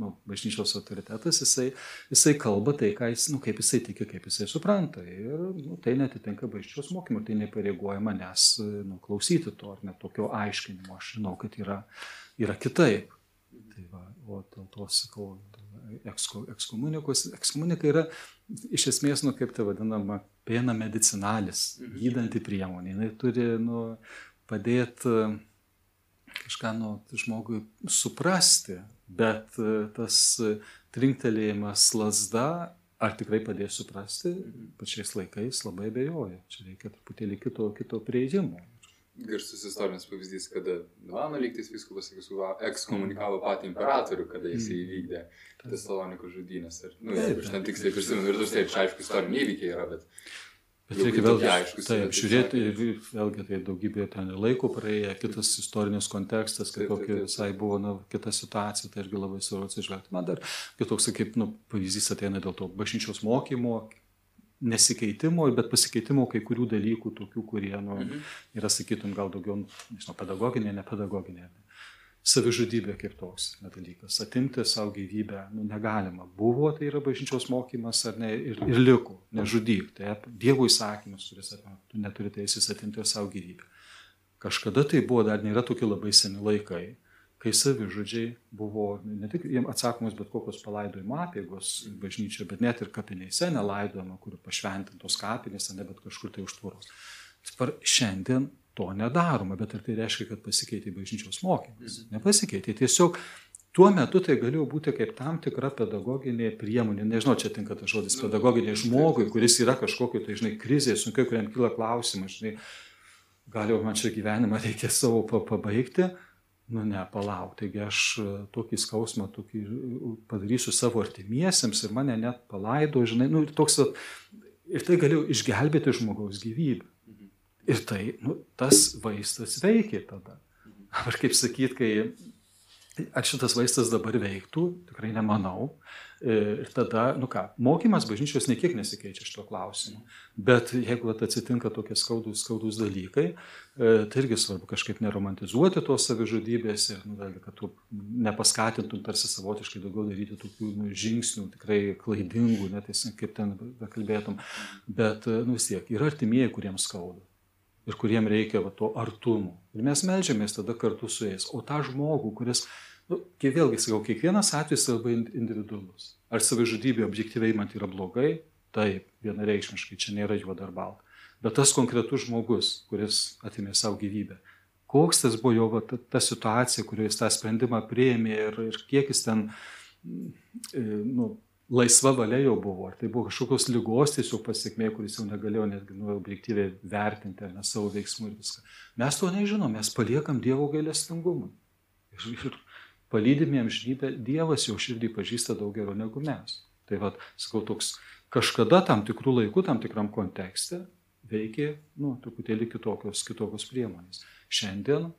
nu, bažnyčios autoritetas, jisai, jisai kalba tai, jis, nu, kaip jisai tiki, kaip jisai supranta. Ir nu, tai netitinka bažnyčios mokymų, tai nepareigoja manęs nu, klausyti to ar net tokio aiškinimo. Aš žinau, kad yra, yra kitaip. Tai va, o dėl to sakau, ekskomunikos. Ekskomunika yra iš esmės, nu, kaip tai vadinama, pena medicinalis, mhm. gydanti priemonė. Jis turi nu, padėti e, kažką nu, žmogui suprasti, bet e, tas trinktelėjimas lasda, ar tikrai padės suprasti, mhm. pačiais laikais labai bejoju. Čia reikia truputėlį kito, kito prieidimo garsus istorinis pavyzdys, kada Milano lygtis viskupas ekskomunikavo patį imperatorių, kada jis mm. įvykdė Tesalonikų žudynės. Ir, nu, aš ten tiksliai prisimenu, ir taip, čia aišku, istoriniai įvykiai yra, bet... Bet reikia vėlgi aiškus, taip, žiūrėti, vėlgi tai daugybė ten laiko praėję, kitas istorinis kontekstas, kaip kokia visai buvo na, kita situacija, tai irgi labai svarbu atsižvelgti. Man dar kitoks, kaip nu, pavyzdys ateina dėl to bažnyčios mokymo, nesikeitimo, bet pasikeitimo kai kurių dalykų, tokių, kurie nu, mhm. yra, sakytum, gal daugiau, nežinau, pedagoginė, ne pedagoginė. savižudybė kaip toks dalykas, atimti savo gyvybę, nu, negalima. Buvo, tai yra bažnyčios mokymas ar ne, ir, ir liko, nežudyk. Tai Dievo įsakymas, kuris atima, tu neturi teisės atimti savo gyvybę. Kažkada tai buvo, dar nėra tokie labai seni laikai, kai savižudžiai buvo ne tik jiems atsakomos bet kokios palaidojimo apėgos bažnyčioje, bet net ir kapinėse nelaidojama, kur pašventintos kapinėse, ne bet kažkur tai užtvoros. Šiandien to nedaroma, bet ar tai reiškia, kad pasikeitė bažnyčios mokymas? Mhm. Nepasikeitė. Tiesiog tuo metu tai galėjo būti kaip tam tikra pedagoginė priemonė. Nežinau, čia tinka tas žodis nu, pedagoginė žmogui, kuris yra kažkokio, tai žinai, krizėje, sunkiai, kuriam kyla klausimas, žinai, gal jau man čia gyvenimą reikia savo pabaigti. Nu ne, palauk, taigi aš e, tokį skausmą tokį padarysiu savo artimiesiems ir mane net palaido, žinai, nu ir toks, ir tai galėjau išgelbėti žmogaus gyvybę. Ir tai, nu, tas vaistas veikia tada. Ar kaip sakyt, kai ar šitas vaistas dabar veiktų, tikrai nemanau. E, ir tada, nu ką, mokymas bažnyčios niekiek nesikeičia šito klausimu. Bet jeigu atsitinka tokie skaudus, skaudus dalykai, e, tai irgi svarbu kažkaip neromantizuoti tos savižudybės ir, nu, vėlgi, kad tu nepaskatintum tarsi savotiškai daugiau daryti tokių nu, žingsnių, tikrai klaidingų, net kaip ten kalbėtum. Bet, nu vis tiek, yra artimieji, kuriems skauda ir kuriem reikia va, to artumo. Ir mes melžiamės tada kartu su jais. O tą žmogų, kuris, nu, vėlgi sakau, kiekvienas atvejis labai individualus. Ar savižudybė objektyviai man yra blogai? Taip, vienareikšmiškai, čia nėra juoda ar balta. Bet tas konkretus žmogus, kuris atimė savo gyvybę, koks tas buvo jo va, ta, ta situacija, kurioje jis tą sprendimą prieėmė ir, ir kiek jis ten e, nu, laisva valia jau buvo, ar tai buvo kažkokios lygos tiesiog pasiekmė, kuris jau negalėjo netgi nu, objektyviai vertinti ne savo veiksmų ir viską. Mes to nežinom, mes paliekam Dievo gailestingumui. Ir, ir palydimi amžinybę, Dievas jau širdį pažįsta daug geriau negu mes. Tai vad, sakau, toks kažkada tam tikrų laikų, tam tikram kontekste veikė, nu, truputėlį kitokios, kitokios priemonės. Šiandien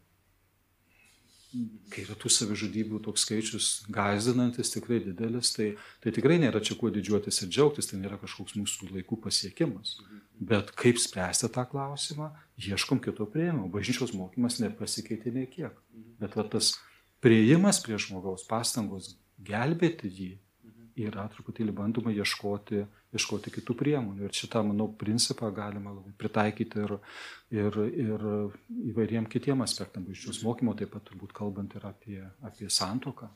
kai yra tų savižudybių toks skaičius gazdinantis, tikrai didelis, tai, tai tikrai nėra čia kuo didžiuotis ir džiaugtis, tai nėra kažkoks mūsų laikų pasiekimas. Bet kaip spręsti tą klausimą, ieškom kito prieimimo. Bažnyčios mokymas nepasikeitė nei kiek. Bet va, tas prieimas prie žmogaus pastangos gelbėti jį yra truputėlį bandoma ieškoti, ieškoti kitų priemonių. Ir šitą, manau, principą galima pritaikyti ir, ir, ir įvairiem kitiem aspektam bažnyčios mokymo, taip pat turbūt kalbant ir apie, apie santoką.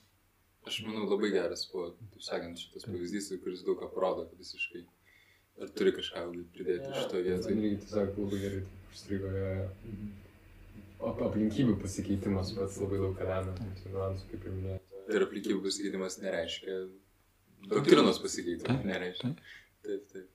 Aš manau, labai geras buvo, taip sakant, šitas pavyzdys, kuris daug ką parodo visiškai. Ar turi kažką pridėti šito vietoje? Man irgi tiesiog labai gerai užstrigo mhm. Aplinkybių pasikeitimas, pats labai daug lemia, niuansų, kaip ir minėjote. Ir aplinkybių pasikeitimas nereiškia Doktrinos pasikeitė, nereiškia. Taip, taip.